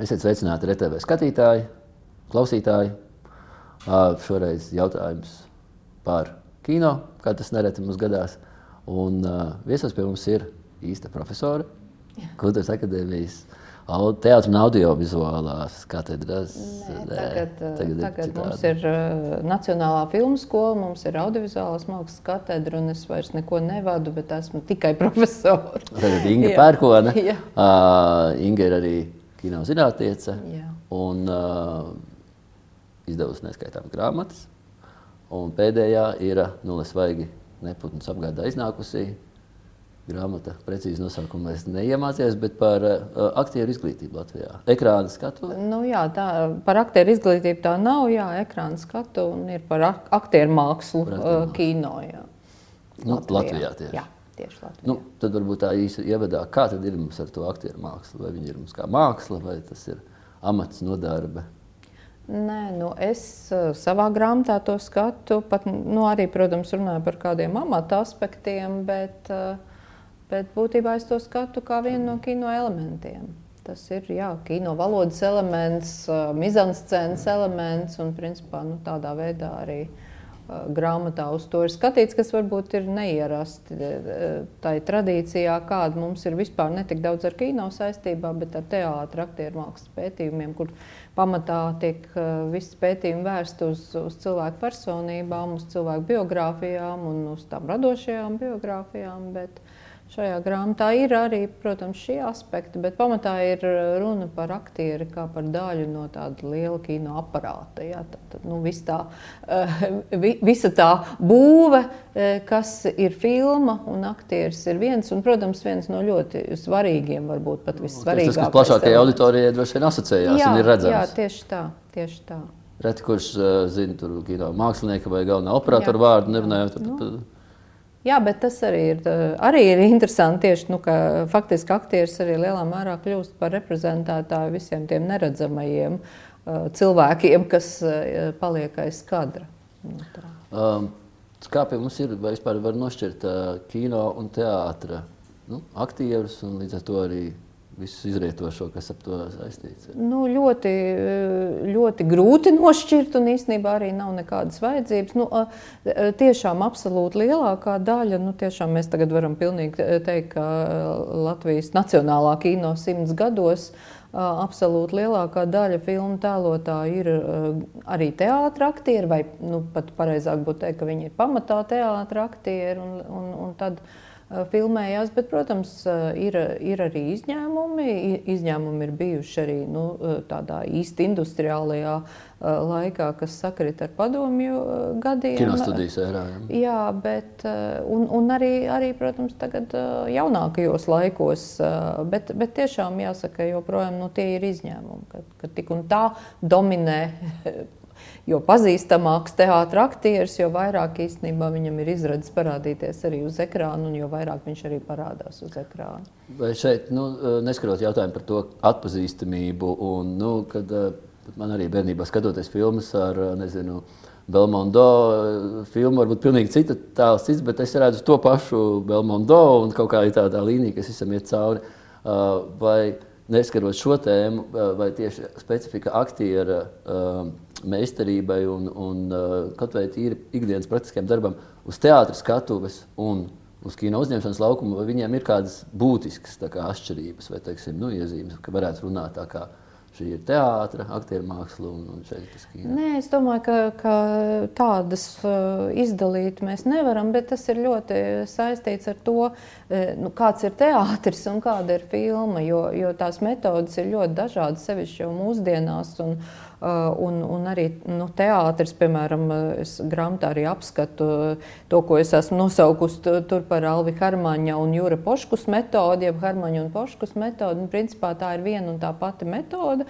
Esiet sveicināti RTV skatītāji, klausītāji. Šoreiz jautājums par kino, kā tas nereti mums gadās. Un viesos pie mums ir īsta profesora, Kultūras akadēmijas teātris un audiovizuālās katedras. Nē, tagad, tagad, tagad ir mums ir Nacionālā filmu skola, mums ir audiovizuālās mākslas katedra, un es vairs neko nevadu, bet esmu tikai profesors. Tagad Inga Pērkona. Uh, Inga ir arī kino zinātniece un uh, izdevusi neskaitāmas grāmatas. Un pēdējā ir Nulles Vaigi neputns apgādā iznākusi grāmata, precīzi nosaukumu es neiemācījos, bet par uh, aktieru izglītību Latvijā. Ekrāna skatu? Nu, jā, tā, par aktieru izglītību tā nav, jā, ekrāna skatu un ir par ak aktieru mākslu uh, kino. Jā. Nu, Latvijā. Latvijā tieši. Jā. Tieši Latvijā. Nu, tad varbūt tā īsi ievadā, kā tad ir mums ar to aktieru mākslu? Vai viņi ir mums kā māksla, vai tas ir amats nodarbe? Nē, nu es uh, savā grāmatā to skatu. Pat, nu, arī, protams, runāju par kādiem amata aspektiem, bet uh, Bet būtībā es to skatu kā vienu no kino elementiem. Tas ir jā, kino valodas elements, mizanscēnas elements un principā, nu, tādā veidā arī uh, grāmatā uz to ir skatīts, kas varbūt ir neierasti tai tradīcijā, kāda mums ir vispār ne tik daudz ar kino saistībā, bet ar teātra aktieru mākslas pētījumiem, kur pamatā tiek viss pētījumi vērst uz, uz cilvēku personībām, uz cilvēku biogrāfijām un uz tām radošajām biogrāfijām. Bet, Šajā grāmatā ir arī, protams, šie aspekti, bet pamatā ir runa par aktieri kā par daļu no tāda liela kino aparāta. Ja? Tad, tad, nu, vis tā, uh, visa tā būve, uh, kas ir filma un aktieris ir viens, un, protams, viens no ļoti svarīgiem, varbūt pat vissvarīgākajiem. Tas, kas plašākajai auditorijai droši vien asociējās jā, un ir redzams. Jā, tieši tā. Tieši tā. Reti, kurš zina, tur kino mākslinieka vai galvenā operatora vārdu nerunājot. Nu. Jā, bet tas arī ir, arī ir interesanti. Tieši, nu, ka faktiski aktieris arī lielā mērā kļūst par reprezentētāju visiem tiem neredzamajiem uh, cilvēkiem, kas uh, paliek aiz kadra. Nu, um, kā pie mums ir, vai vispār var nošķirt kino un teātra nu, aktierus un līdz ar to arī visu izrietošo, kas ap to saistīts? Nu, ļoti, ļoti grūti nošķirt, un īstenībā arī nav nekādas vajadzības. Nu, tiešām absolūti lielākā daļa, nu, tiešām mēs tagad varam pilnīgi teikt, ka Latvijas Nacionālā kino simts gados. Absolūti lielākā daļa filmu tēlotāju ir arī teātris vai nu, pat pareizāk būtu teikt, ka viņi ir pamatā teātris Eh, filmējās. Bet, protams, eh, ir, ir arī izņēmumi. Izņēmumi ir bijuši arī nu, eh, tādā īsti industriālajā laikā, kas sakrit ar padomju gadiem. Kinostudijas ērā. Jā, jā bet un, un arī, arī, protams, tagad jaunākajos laikos. Bet, bet tiešām jāsaka, joprojām nu, tie ir izņēmumi, ka, ka tik un tā dominē jo pazīstamāks teātris aktieris, jo vairāk īstenībā viņam ir izredzes parādīties arī uz ekrāna, un jo vairāk viņš arī parādās uz ekrāna. Vai šeit, nu, neskarot jautājumu par to atpazīstamību, un, nu, kad man arī bērnībā skatoties filmas ar, nezinu, Belmondo filmu, varbūt pilnīgi cita tēls, cits, bet es redzu to pašu Belmondo un kaut kā ir tāda līnija, kas visam iet cauri. Vai neskarot šo tēmu, vai tieši specifika aktiera meistarībai un, un uh, kaut vai tīri ikdienas praktiskiem darbam uz teātras skatuves un uz kino uzņemšanas laukuma, vai viņiem ir kādas būtiskas kā, atšķirības vai teiksim, nu, iezīmes, ka varētu runāt tā kā šī ir teātris, aktieru māksla un, un šeit tas kino. Nē, es domāju, ka, ka tādas uh, izdalīt mēs nevaram, bet tas ir ļoti saistīts ar to, uh, nu, kāds ir teātris un kāda ir filma, jo, jo tās metodas ir ļoti dažādas, sevišķi jau mūsdienās. Un, Uh, un, un arī nu, teātris, piemēram, es grāmatā arī apskatu to, ko es esmu nosaukusi tur par Alvi Harmaņa un Jūra Poškus metodi, jeb Harmaņa un Poškus metodi. Un, principā tā ir viena un tā pati metode,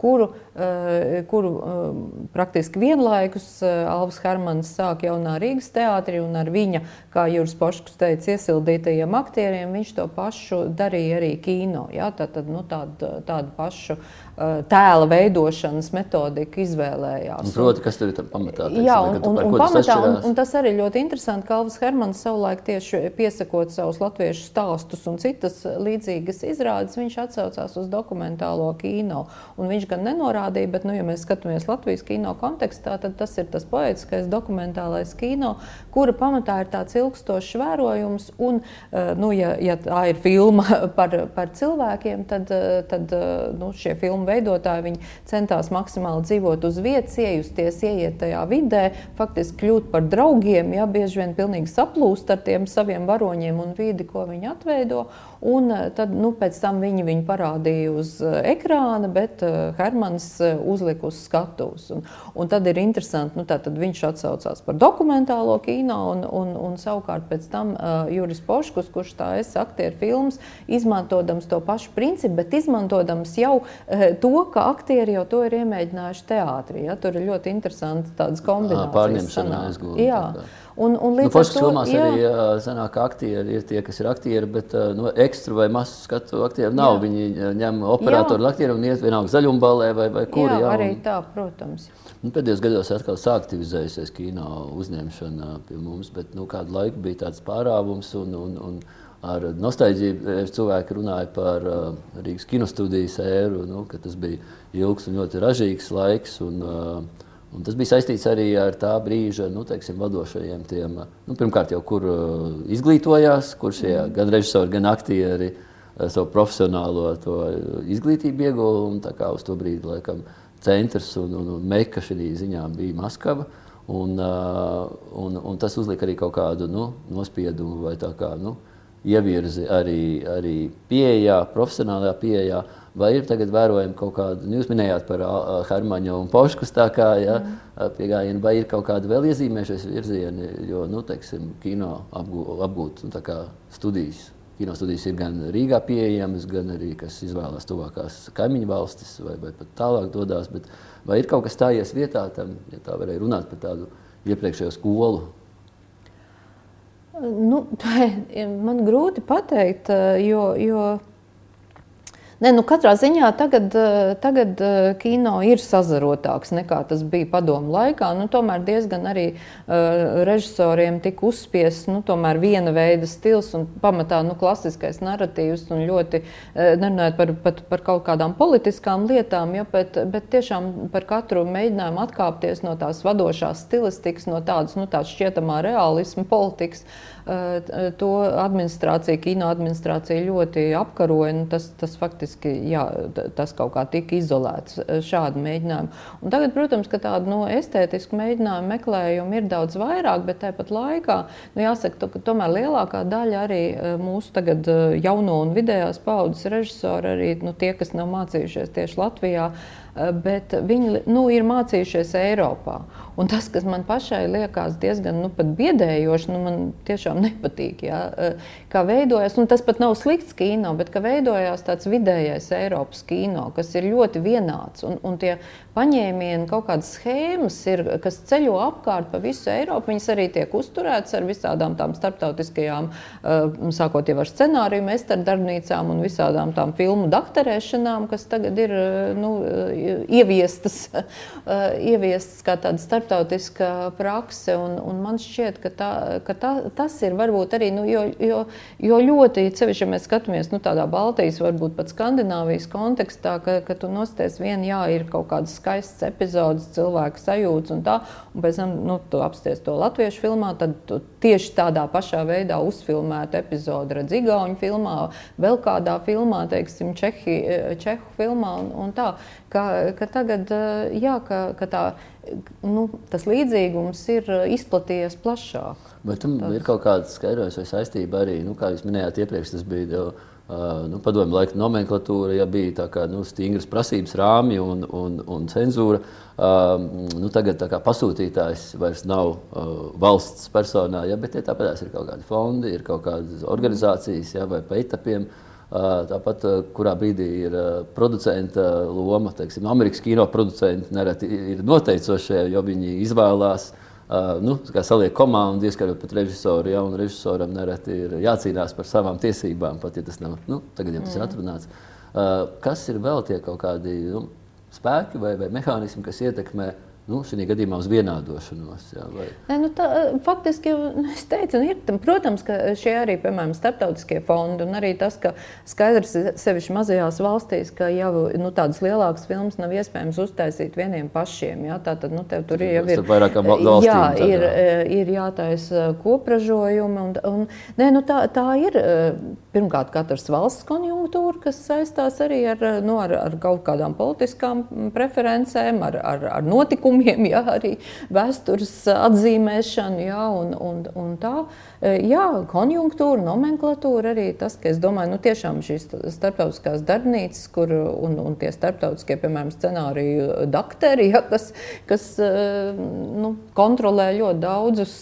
kuru, uh, kuru uh, praktiski vienlaikus Alvis Harmans sāk jaunā Rīgas teātrī un ar viņa, kā Jūras Poškus teica, iesildītajiem aktieriem, viņš to pašu darīja arī kino. Ja? Tad, tad, nu, tādu, tādu pašu tēla veidošanas metodiku izvēlējās. Un proti, kas tur ir pamatā? Teiksim, jā, un, un, un, pamatā, un, un tas arī ļoti interesanti. Kalvs Hermans savulaik tieši piesakot savus latviešu stāstus un citas līdzīgas izrādes, viņš atsaucās uz dokumentālo kino. Un viņš gan nenorādīja, bet, nu, ja mēs skatāmies Latvijas kino kontekstā, tad tas ir tas poetiskais dokumentālais kino, kura pamatā ir tāds ilgstošs vērojums. Un, nu, ja, ja tā ir filma par, par cilvēkiem, tad, tad nu, šie filmu veidotāji centās maksimāli dzīvot uz vietas, iejusties, ieiet tajā vidē, faktiski kļūt par draugiem. Ja, bieži vien pilnīgi saplūst ar tiem saviem varoņiem un vidi, ko viņi atveido. Un eh, tad nu, pēc tam viņi viņu parādīja uz eh, ekrāna, bet uh, Hermans uzlika uz skatuves. Un, un tad ir interesanti, nu, tad viņš atsaucās par dokumentālo kino, un, un, un savukārt pēc tam uh, Juris Poškus, kurš tā ir aktieru filmas, izmantojams to pašu principu, bet izmantojams jau uh, to, ka aktieri jau to ir iemēģinājuši teātrī. Ja? Tur ir ļoti interesanti tādas kombinācijas. Pārņemšanā aizgūta. Un, un līdz nu, ar to filmās jā. arī sanāk, aktieri ir tie, kas ir aktieri, bet no ekstra vai masu skatu aktieri nav. Jā. Viņi ņem operatoru aktieru un iet vienalga zaļumbalē vai, vai kur. Jā, jā, arī un, tā, protams. Nu, pēdējos gados atkal sāktivizējusies kino uzņemšana pie mums, bet nu, kādu laiku bija tāds pārāvums un, un, un ar nostalģiju cilvēki runāja par Rīgas kinostudijas ēru, nu, ka tas bija ilgs un ļoti ražīgs laiks. Un, uh, Un tas bija saistīts arī ar tā brīža nu, teiksim, vadošajiem. Tiem, nu, pirmkārt, jau kur uh, izglītojās, kur šie mm. gan režisori, gan aktieri uh, savu profesionālo izglītību ieguva. Uz to brīdi laikam, centrs un, un, un meka šī ziņā bija Maskava. Un, uh, un, un tas uzlika arī kaut kādu nu, nospiedumu vai kā nu, ievirzi arī, arī pieejā, profesionālajā pieejā. Vai ir tagad vērojama kaut kāda, nu, jūs minējāt par Hermaņu un Poškus tā kā, ja, mm. piegājienu, vai ir kaut kāda vēl iezīmējušies virzieni, jo, nu, teiksim, kino apgūt, apgūt nu, tā kā studijas. Kino studijas ir gan Rīgā pieejamas, gan arī, kas izvēlās tuvākās kaimiņu valstis vai, vai pat tālāk dodās, bet vai ir kaut kas stājies vietā tam, ja tā varēja runāt par tādu iepriekšējo skolu? Nu, man grūti pateikt, jo, jo Ne, nu, katrā ziņā tagad, eh, tagad eh, kino ir sazarotāks nekā tas bija padomu laikā. Nu, tomēr diezgan arī uh, režisoriem tika uzspiests nu, viena veida stils un pamatā nu, klasiskais narratīvs. Ļoti nerunājot par, par, par kaut kādām politiskām lietām, ja, bet, bet tiešām par katru mēģinājumu atkāpties no tās vadošās stilistikas, no tādas nu, šķietamā realisma politikas. Uh, to administrācija, kino administrācija ļoti apkaroja. Nu, tas, tas faktiski jā, tas kaut kā tika izolēts, šādi mēģinājumi. Un tagad, protams, ka tādu no, estētisku mēģinājumu meklējumu ir daudz vairāk, bet tāpat laikā nu, jāsaka, ka tomēr lielākā daļa arī mūsu tagad jauno un vidējās paudzes režisori, arī nu, tie, kas nav mācījušies tieši Latvijā, bet viņi nu, ir mācījušies Eiropā. Un tas, kas man pašai liekas diezgan nu, biedējoši, nu, man tiešām nepatīk. Ja? Kā veidojas, nu, tas pat nav slikts kino, bet kā veidojās tāds vidējais Eiropas kino, kas ir ļoti vienāds. Un, un tie paņēmieni, kaut kādas schēmas, ir, kas ceļo apkārt pa visu Eiropu, viņas arī tiek uzturētas ar visādām tām starptautiskajām, sākot jau ar scenāriju, mestardarbnīcām un visādām tām filmu dakterēšanām, kas tagad ir nu, ieviestas, ieviestas kā tāda starptautiska prakse. Un, un man šķiet, ka, tā, ka tā, tas ir varbūt arī, nu, jo, jo, jo ļoti, cevišķi, ja mēs skatāmies nu, tādā Baltijas, varbūt pat Skandināvijas kontekstā, ka, ka tu nosties vien, jā, ir kaut kādas skaistas epizodes, cilvēka sajūtas un tā, un pēc tam nu, tu apsties to latviešu filmā, tad tu tieši tādā pašā veidā uzfilmētu epizodi redz Igauņu filmā, vēl kādā filmā, teiksim, Čehi, Čehu filmā un, un tā, ka, ka tagad, jā, ka, ka tā nu, tas līdzīgums ir uh, izplatījies plašāk. Bet tam Tāds. ir kaut kāda skaidrojuma vai saistība arī, nu, kā jūs minējāt iepriekš, tas bija. Jau, uh, nu, padomju laika nomenklatūra, ja bija tā kā nu, stingras prasības, rāmji un, un, un cenzūra. Uh, nu, tagad kā, pasūtītājs vairs nav uh, valsts personā, ja, bet ja, tāpēc ir kaut kādi fondi, ir kaut kādas organizācijas ja, vai pa etapiem. Uh, Tāpat, kurā brīdī ir producenta loma, teiksim, Amerikas kino producenti nereti ir noteicošie, jo viņi izvēlās. Uh, nu, kā saliek komandu, ieskaitot pat režisoru, ja, un režisoram nereti ir jācīnās par savām tiesībām, pat ja tas nav, nu, tagad jau tas mm. ir atrunāts. Kas ir vēl tie kaut kādi nu, spēki vai, vai mehānismi, kas ietekmē nu, šī gadījumā uz vienādošanos. Jā, vai... ne, nu tā, faktiski es teicu, ir, protams, ka šie arī, piemēram, starptautiskie fondi un arī tas, ka skaidrs sevišķi mazajās valstīs, ka jau nu, tādas lielākas filmas nav iespējams uztaisīt vieniem pašiem. Jā, tā tad nu, tur jau ir valstīm, jā, ir, ir jātaisa kopražojumi. Un, un, ne, nu, tā, tā ir pirmkārt katras valsts konjunktūra, kas saistās arī ar, nu, ar, ar kaut kādām politiskām preferencēm, ar, ar, ar notikumiem jā, arī vēstures atzīmēšanu, jā, un, un, un tā. E, jā, konjunktūra, nomenklatūra arī tas, ka es domāju, nu tiešām šīs starptautiskās darbnīcas, kur un, un tie starptautiskie, piemēram, scenāriju dakteri, ja, kas, kas e, nu, kontrolē ļoti daudzus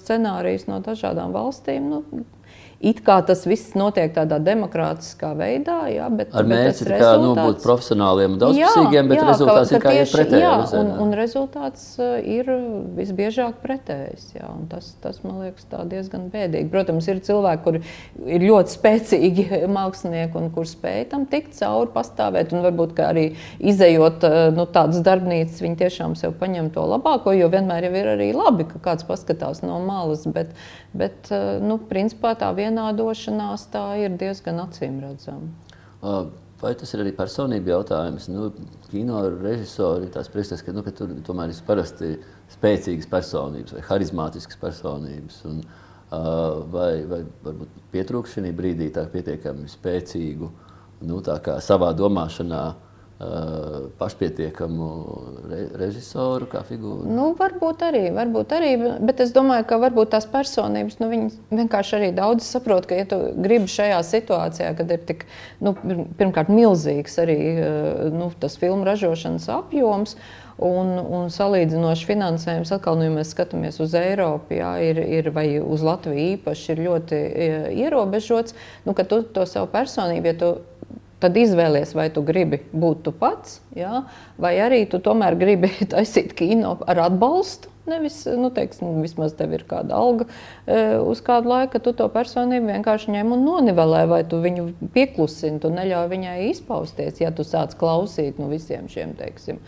scenārijus no dažādām valstīm. Nu, It kā tas viss notiek tādā demokrātiskā veidā, jā, bet ar mērķi tā kā nu, būt profesionāliem un daudzpusīgiem, bet jā, rezultāts ka, ir kā tieši, pretējs. Jā, un, un rezultāts uh, ir visbiežāk pretējs. Jā, tas, tas man liekas diezgan bēdīgi. Protams, ir cilvēki, kuri ir ļoti spēcīgi mākslinieki un kur spēj tam tikt cauri, pastāvēt un varbūt arī izējot uh, nu, tādas darbnīcas, viņi tiešām sev paņem to labāko, jo vienmēr ir arī labi, ka kāds paskatās no malas, bet, bet uh, nu, principā tā vienādošanās tā ir diezgan acīm redzama. Vai tas ir arī personību jautājums? Nu, kino režisori tās priekšstats, ka, nu, ka tur tomēr ir parasti spēcīgas personības vai harizmātiskas personības. Un, vai, vai varbūt pietrūkst šī brīdī tā pietiekami spēcīgu, nu, tā kā savā domāšanā Uh, pašpietiekamu re, režisoru kā figūru? Nu, varbūt arī, varbūt arī, bet es domāju, ka varbūt tās personības nu, vienkārši arī daudz saprot, ka, ja tu gribi šajā situācijā, kad ir tik, nu, pirmkārt, milzīgs arī uh, nu, tas filmu ražošanas apjoms. Un, un salīdzinoši finansējums, atkal, nu, ja mēs skatāmies uz Eiropu, jā, ir, ir, vai uz Latviju īpaši, ir ļoti ierobežots. Nu, tu to savu personību, ja tu tad izvēlies, vai tu gribi būt tu pats, jā, vai arī tu tomēr gribi taisīt kino ar atbalstu. Nevis, nu, teiksim, vismaz tev ir kāda alga e, uz kādu laiku, tu to personību vienkārši ņem un nonivelē, vai tu viņu pieklusini, tu neļauj viņai izpausties, ja tu sāc klausīt nu, visiem šiem, teiksim,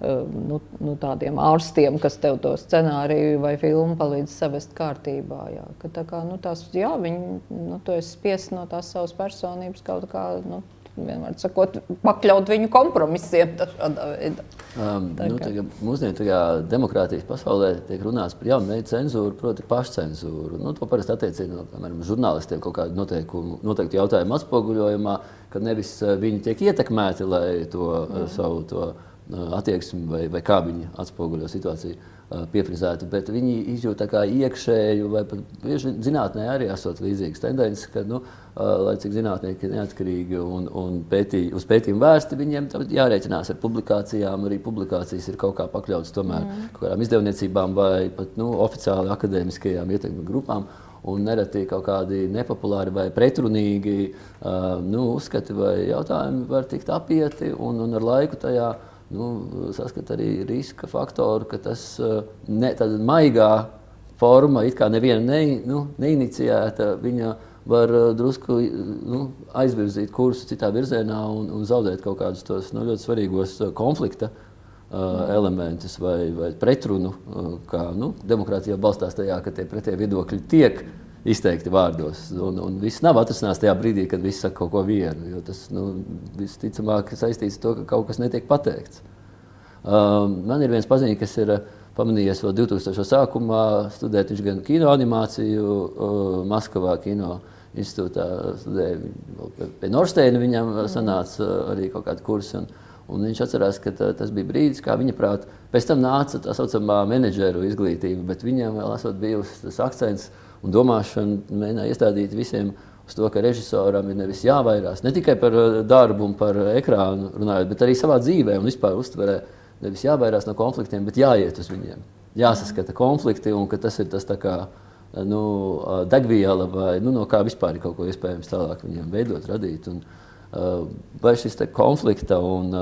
e, nu, nu, tādiem ārstiem, kas tev to scenāriju vai filmu palīdz savest kārtībā. Jā, ka, tā kā, nu, tās, jā, viņi, nu, tu esi spiests no tās savas personības kaut kā. Nu, vienmēr sakot, pakļaut viņu kompromisiem tādā veidā. Um, tā nu, tagad, mūsdienu demokrātijas pasaulē tiek runāts par jaunu veidu cenzūru, proti, pašcensūru. Nu, to parasti attiecina no žurnālistiem kaut kādu noteiktu jautājumu atspoguļojumā, ka nevis uh, viņi tiek ietekmēti, lai to mm. savu to, uh, attieksmi vai, vai kā viņi atspoguļo situāciju pieprizēti, bet viņi izjūt iekšēju, vai pat zinātnē arī esot līdzīgas tendences, ka, nu, lai cik zinātnieki ir neatkarīgi un, un pētī, uz pētījumu vērsti, viņiem jārēķinās ar publikācijām. Arī publikācijas ir kaut kā pakļautas tomēr mm. kaut kādām izdevniecībām vai pat nu, oficiāli akadēmiskajām ietekmi grupām. Un nereti kaut kādi nepopulāri vai pretrunīgi uh, nu, uzskati vai jautājumi var tikt apieti un, un ar laiku tajā uh, nu, saskata arī riska faktoru, ka tas eh, ne, maigā forma, it kā neviena ne, nu, neiniciēta, viņa var eh, drusku nu, aizvirzīt kursu citā virzienā un, un zaudēt kaut kādus tos nu, ļoti svarīgos eh, konflikta uh, elementus vai, vai pretrunu, uh, kā nu, demokrātija balstās tajā, ka tie pretēji viedokļi tiek izteikti vārdos. Un, un viss nav atrasināts tajā brīdī, kad viss saka kaut ko vienu. Tas nu, visticamāk saistīts ar to, ka kaut kas netiek pateikts. Um, man ir viens paziņš, kas ir uh, pamanījies vēl 2000. sākumā studēt. Viņš gan kino animāciju uh, Maskavā, kino institūtā studēja pie Norsteina. Viņam sanāca uh, arī kaut kāda kursa. Un, un viņš atcerās, ka tā, tas bija brīdis, kā viņa prāt. Pēc tam nāca tā saucamā menedžeru izglītība, bet viņam vēl esot bijusi tas akcents un domāšana mēģināja iestādīt visiem uz to, ka režisoram ir nevis jāvairās ne tikai par uh, darbu un par ekrānu runājot, bet arī savā dzīvē un vispār uztverē. Nevis jāvairās no konfliktiem, bet jāiet uz viņiem. Jāsaskata konflikti un ka tas ir tas kā, nu, uh, degviela vai nu, no kā vispār ir kaut ko iespējams tālāk viņiem veidot, radīt. Un, uh, vai šis konflikta un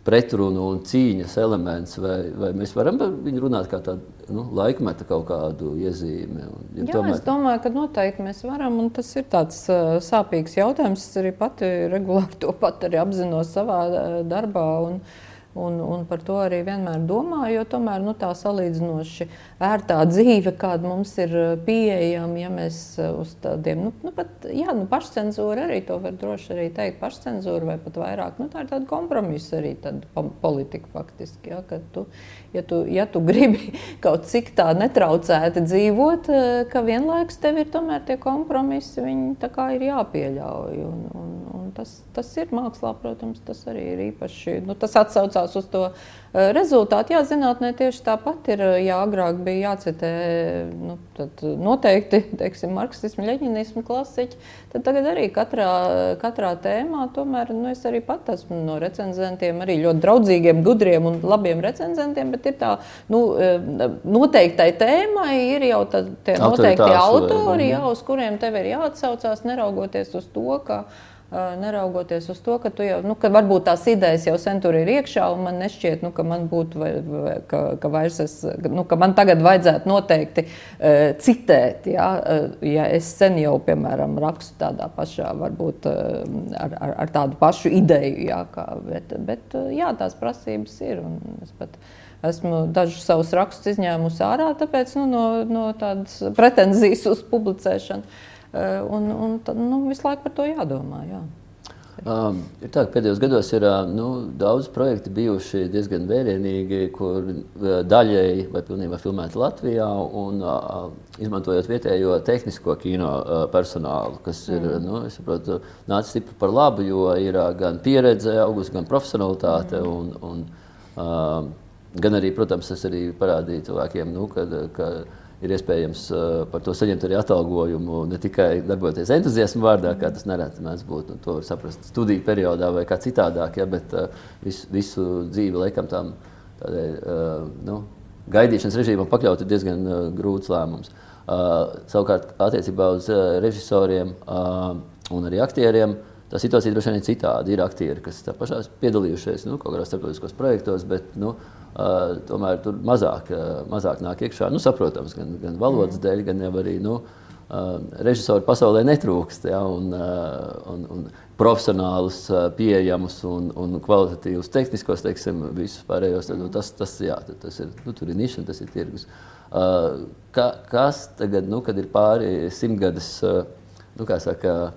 pretrunu un cīņas elements, vai, vai mēs varam par viņu runāt kā tādu nu, laikmeta kaut kādu iezīmi? Un, ja Jā, tomēr... es domāju, ka noteikti mēs varam, un tas ir tāds uh, sāpīgs jautājums. Es arī pati regulāri to pat arī apzinos savā uh, darbā. Un, uh, Un, un par to arī vienmēr domāju, jo tomēr nu, tā salīdzinoši ērtā dzīve, kāda mums ir eh, pieejama, ja mēs eh, uz tādiem, nu, nu pat, jā, nu, pašcensūra arī to var droši arī teikt, pašcensūra vai pat vairāk, nu, tā ir tāda kompromisa arī tāda politika faktiski, ja, tu, ja tu, ja tu gribi kaut cik tā netraucēti dzīvot, eh, ka vienlaikus tev ir tomēr tie kompromisi, viņi tā kā ir jāpieļauj. Un, un, un tas, tas ir mākslā, protams, tas arī ir īpaši, nu, tas atsaucās atsaucās uz to eh, rezultātu. Jā, zinātnē tieši tāpat ir. Eh, ja agrāk bija jācitē nu, noteikti teiksim, marksismu, leņķinismu klasiķi, tad tagad arī katrā, katrā tēmā tomēr nu, es arī pat esmu no recenzentiem, arī ļoti draudzīgiem, gudriem un labiem recenzentiem, bet ir tā nu, eh, noteiktai tēmai ir jau tā, tie noteikti autori, jā, uz kuriem tev ir jāatsaucās, neraugoties uz to, ka neraugoties uz to, ka, jau, nu, ka varbūt tās idejas jau sen tur ir iekšā, un man nešķiet, nu, ka man būtu, vai, vai, ka, ka, es, nu, ka man tagad vajadzētu noteikti uh, citēt. Ja, uh, ja es sen jau, piemēram, rakstu tādā pašā, varbūt uh, ar, ar, ar tādu pašu ideju, ja, kā, bet, bet uh, jā, tās prasības ir. Esmu dažus savus rakstus izņēmusi ārā, tāpēc nu, no, no tādas pretenzijas uz publicēšanu. Eh, un, un tad, nu, visu laiku par to jādomā. Jā. Um, ir tā, ka pēdējos gados ir nu, daudz projektu bijuši diezgan vērienīgi, kur daļēji vai pilnībā filmēti Latvijā un uh, izmantojot vietējo tehnisko kino uh, personālu, kas ir mm. nu, saprotu, nācis stipri par labu, jo ir uh, gan pieredze, augusi, gan profesionalitāte. Mm. Un, un, uh, gan arī, protams, es arī parādīju cilvēkiem, nu, kad, ka, ir iespējams par to saņemt arī atalgojumu, ne tikai darboties entuziasma vārdā, kā tas nereti mēdz būt. To var saprast studiju periodā vai kā citādāk, ja, bet visu, visu dzīvi laikam tam tādai, nu, gaidīšanas režīmam pakļaut ir diezgan grūts lēmums. Savukārt, attiecībā uz režisoriem un arī aktieriem. Tā situācija droši vien ir citāda. Ir aktieri, kas pašā piedalījušies nu, kaut kādos starptautiskos projektos, bet nu, uh, Uh, tomēr tur mazāk, uh, mazāk nāk iekšā. Nu, saprotams, gan, gan valodas mm. dēļ, gan arī nu, uh, režisori pasaulē netrūkst. Ja, un, un, un profesionālus, pieejamus un, un kvalitatīvus tehniskos, teiksim, visus pārējos. Tad, nu, tas, tas, jā, tas ir, nu, tur ir niša, tas ir tirgus. Ka, kas tagad, nu, kad ir pāri simtgades, nu, kā saka,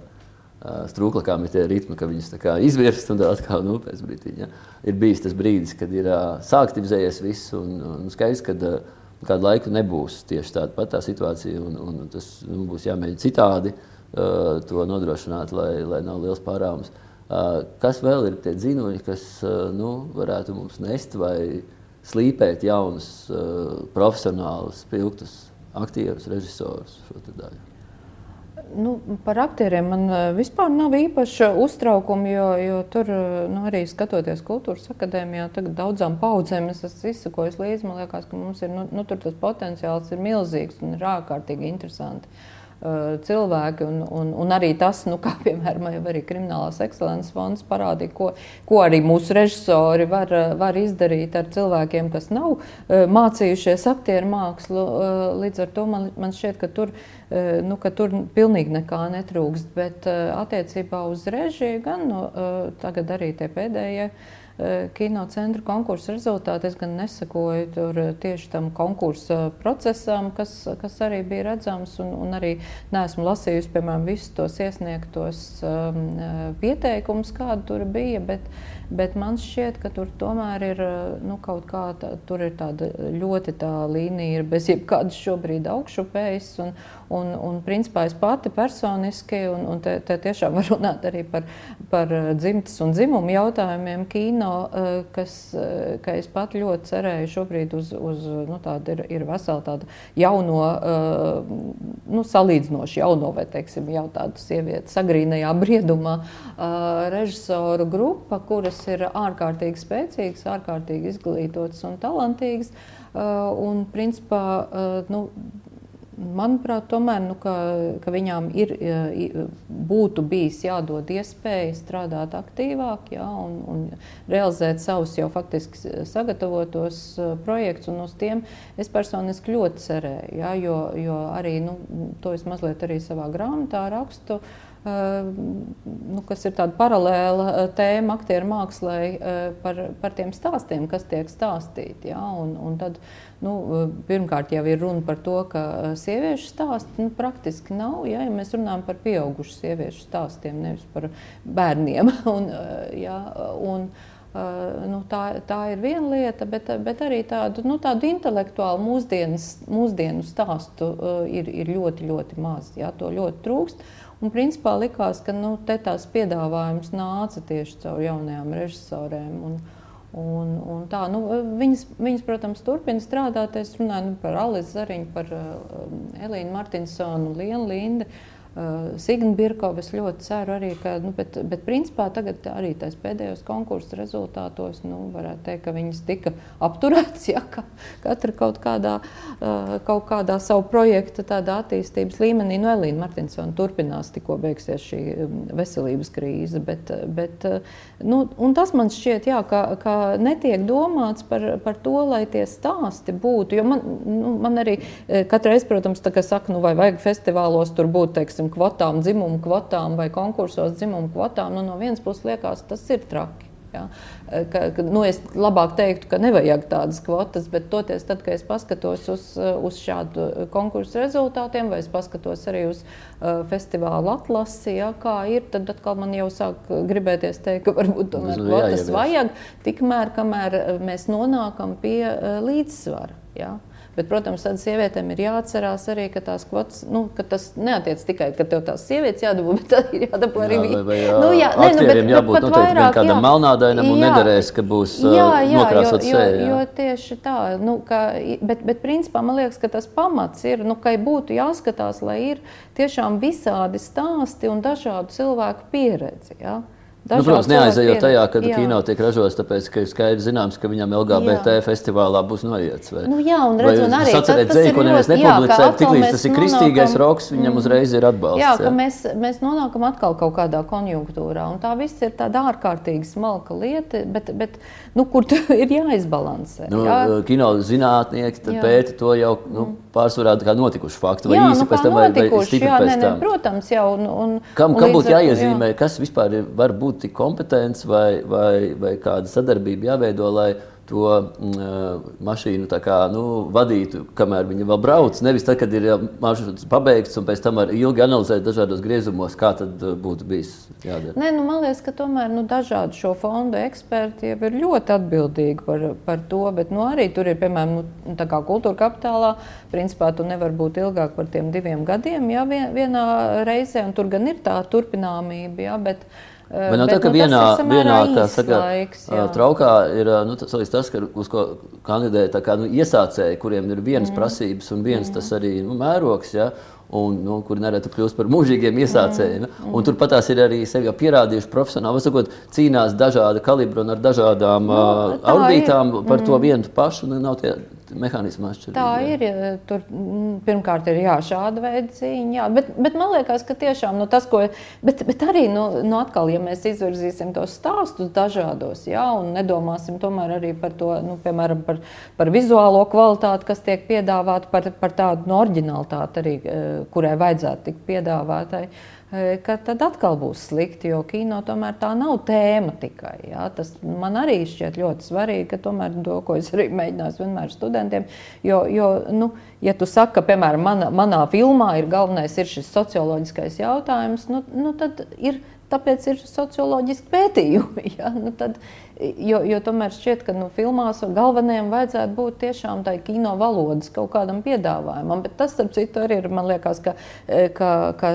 strūklakām ir tie ritmi, ka viņas izvirst un atkal nu, pēc brīdiņa. Ja. Ir bijis tas brīdis, kad ir sāktivizējies viss un, un skaidrs, ka kādu laiku nebūs tieši tāda pati tā situācija un, un tas nu, būs jāmēģina citādi uh, to nodrošināt, lai, lai nav liels pārāvums. Uh, kas vēl ir tie dzinuļi, kas uh, nu, varētu mums nest vai slīpēt jaunus, profesionālus, spilgtus aktierus, režisorus šo daļu? Nu, par aktieriem man eh, vispār nav īpaša uztraukuma, jo, jo tur nu, arī skatoties kultūras akadēmijā, tagad daudzām paudzēm es esmu izsakojis līdzi. Man liekas, ka mums ir nu, nu, tas potenciāls ir milzīgs un ir ārkārtīgi interesanti. Uh, cilvēki, un, un, un arī tas, nu, kā piemēram, arī Kriminālās ekscelences fonds parādīja, ko, ko arī mūsu režisori var, var izdarīt ar cilvēkiem, kas nav uh, mācījušies aktieru mākslu. Līdz ar to man, man šķiet, ka tur Eh, nu, ka tur pilnīgi nekā netrūkst. Bet eh, attiecībā uz režiju gan nu, eh, tagad arī tie pēdējie kino centra konkursa rezultāti. Es gan nesakoju tur tieši tam konkursa procesam, kas, kas arī bija redzams, un, un arī neesmu lasījusi, piemēram, visus tos iesniegtos um, pieteikumus, kādi tur bija. Bet, Bet man šķiet, ka tur tomēr ir nu, kaut kāda tā, tāda ļoti tā līnija, ir bez jebkādas šobrīd augšupējas. Un, un, un principā es pati personiski, un, un te, te tiešām var runāt arī par, par dzimtas un dzimumu jautājumiem kino, kas, ka es pat ļoti cerēju šobrīd uz, uz nu, tādu ir, ir veselu tādu jauno, nu, salīdzinoši jauno, vai teiksim, jau tādu sievieti sagrīnajā briedumā režisoru grupa, kuras ir ārkārtīgi spēcīgas, ārkārtīgi izglītotas un talantīgas. Un, principā, nu, Manuprāt, tomēr, nu, ka, ka viņām ir, būtu bijis jādod iespēja strādāt aktīvāk jā, un, un realizēt savus jau faktiski sagatavotos projektus. Uz tiem es personiski ļoti cerēju, jā, jo, jo arī nu, to es mazliet arī savā grāmatā rakstu. Uh, nu, kas ir tāda paralēla tēma aktieru mākslē par, par tiem stāstiem, kas tiek stāstīti. Ja? Un, un tad, nu, pirmkārt, jau ir runa par to, ka sieviešu stāsti nu, praktiski nav. Ja? ja mēs runājam par pieaugušu sieviešu stāstiem, nevis par bērniem. un, ja? un, nu, tā, tā ir viena lieta, bet, bet arī tādu, nu, tādu intelektuālu mūsdienas, mūsdienu stāstu uh, ir, ir ļoti, ļoti maz. Jā, to ļoti trūkst. Uh, Un principā likās, ka nu, tās piedāvājums nāca tieši caur jaunajām režisorēm. Un, un, un tā, nu, viņas, viņas, protams, turpina strādāt. Es runāju nu, par Alisu Zariņu, par uh, Elīnu Martinsonu, Lienu Lindu. Uh, Signa Birkova, es ļoti ceru arī, ka, nu, bet, bet principā tagad arī tais pēdējos konkursu rezultātos, nu, varētu teikt, ka viņas tika apturētas, ja, ka katra kaut kādā, uh, kaut kādā savu projekta tādā attīstības līmenī, nu, Elīna Martinsona turpinās, tikko beigsies šī um, veselības krīze, bet, bet uh, nu, tas man šķiet, jā, ka, ka netiek domāts par, par to, lai tie stāsti būtu, jo man, nu, man arī katreiz, protams, tā kā saka, nu, vai vajag festivālos tur būt, teiksim, teiksim, kvotām, dzimumu kvotām vai konkursos dzimumu kvotām, nu, no vienas puses liekas, tas ir traki. Ja? Ka, nu, es labāk teiktu, ka nevajag tādas kvotas, bet toties, tad, kad es paskatos uz, uz šādu konkursu rezultātiem, vai es paskatos arī uz uh, festivāla atlasi, ja, kā ir, tad atkal man jau sāk gribēties teikt, ka varbūt tomēr nu, kvotas vajag, tikmēr, kamēr mēs nonākam pie uh, līdzsvara. Ja. Bet, protams, tad sievietēm ir jāatcerās arī, ka tās kvotas, nu, ka tas neatiec tikai, ka tev tās sievietes jādabū, bet tad ir jādabū arī viņi. Nu, jā, nu, jā, nē, nu, bet, jābūt bet noteikti vairāk, kādam jā, melnādainam un jā, nederēs, ka būs jā, jā, nokrāsot jo, sevi. Jo, jo tieši tā, nu, ka, bet, bet principā man liekas, ka tas pamats ir, nu, ka būtu jāskatās, lai ir tiešām visādi stāsti un dažādu cilvēku pieredzi. Ja? Nu, protams, neaizejot tajā, ka jā. kino tiek ražots, tāpēc, ka ir skaidrs zināms, ka viņam LGBT jā. festivālā būs noiets. Vai, nu, jā, un redz, un arī atcerēt dzēju, ko neviens nepublicē, tik līdz tas ir kristīgais nonākam, roks, viņam mm. uzreiz ir atbalsts. Jā, jā. ka mēs, mēs nonākam atkal kaut kādā konjunktūrā, un tā viss ir tāda ārkārtīgi smalka lieta, bet, bet nu, kur ir jāizbalansē. Nu, jā? Kino zinātnieki pēta to jau nu, mm. pārsvarā kā notikuši faktu, vai jā, īsi nu, pēc tam, vai, vai stipri jā, pēc tam. Protams, jau. Un, un, kam kam būtu jāiezīmē, kas vispār var būt būt tik kompetents vai, vai, vai kāda sadarbība jāveido, lai to mm, mašīnu kā, nu, vadītu, kamēr viņa vēl brauc. Nevis tad, kad ir maršruts pabeigts un pēc tam var ilgi analizēt dažādos griezumos, kā tad būtu bijis jādara. Nē, nu, man liekas, ka tomēr nu, dažādu šo fondu eksperti jau ir ļoti atbildīgi par, par to, bet nu, arī tur ir, piemēram, nu, kultūra kapitālā. Principā tu nevari būt ilgāk par tiem diviem gadiem, ja vienā reizē, un tur gan ir tā turpināmība. Ja, bet, uh, Bet no tā, ka nu, vienā, vienā tā saka, laiks, jā. traukā ir nu, tas, tas ka, uz ko kandidē kā, nu, iesācēji, kuriem ir vienas mm. prasības un viens mm. tas arī nu, mērogs. Ja? un nu, kuri nereti kļūst par mūžīgiem iesācējiem. Mm, mm. Tur patās ir arī sevi pierādījuši profesionāli. Sakot, cīnās dažāda kalibra un ar dažādām no, uh, audītām par mm. to vienu pašu. Nu, nav tie mehānismi atšķirīgi. Tā ir. Ja, tur mm, pirmkārt ir jā, šāda veida cīņa. Jā, bet, bet man liekas, ka tiešām nu, tas, ko. Bet, bet arī, nu, nu atkal, ja mēs izvirzīsim tos stāstus dažādos, jā, un nedomāsim tomēr arī par to, nu, piemēram, par, par vizuālo kvalitāti, kas tiek piedāvāta, par, par tādu no oriģinalitāti arī, eh, kurai vajadzētu tikt piedāvātai ka tad atkal būs slikti, jo kino tomēr tā nav tēma tikai. Jā. Tas man arī šķiet ļoti svarīgi, ka tomēr to, ko es arī mēģināju vienmēr studentiem, jo, jo nu, ja tu saki, ka, piemēram, manā, manā filmā ir galvenais ir šis socioloģiskais jautājums, nu, nu tad ir. Tāpēc ir socioloģiski pētījumi. Ja? Nu tad, jo, jo tomēr šķiet, ka nu, filmās galvenajam vajadzētu būt tiešām tai kino valodas kaut kādam piedāvājumam. Bet tas, starp citu, arī ir, man liekas, ka, ka, ka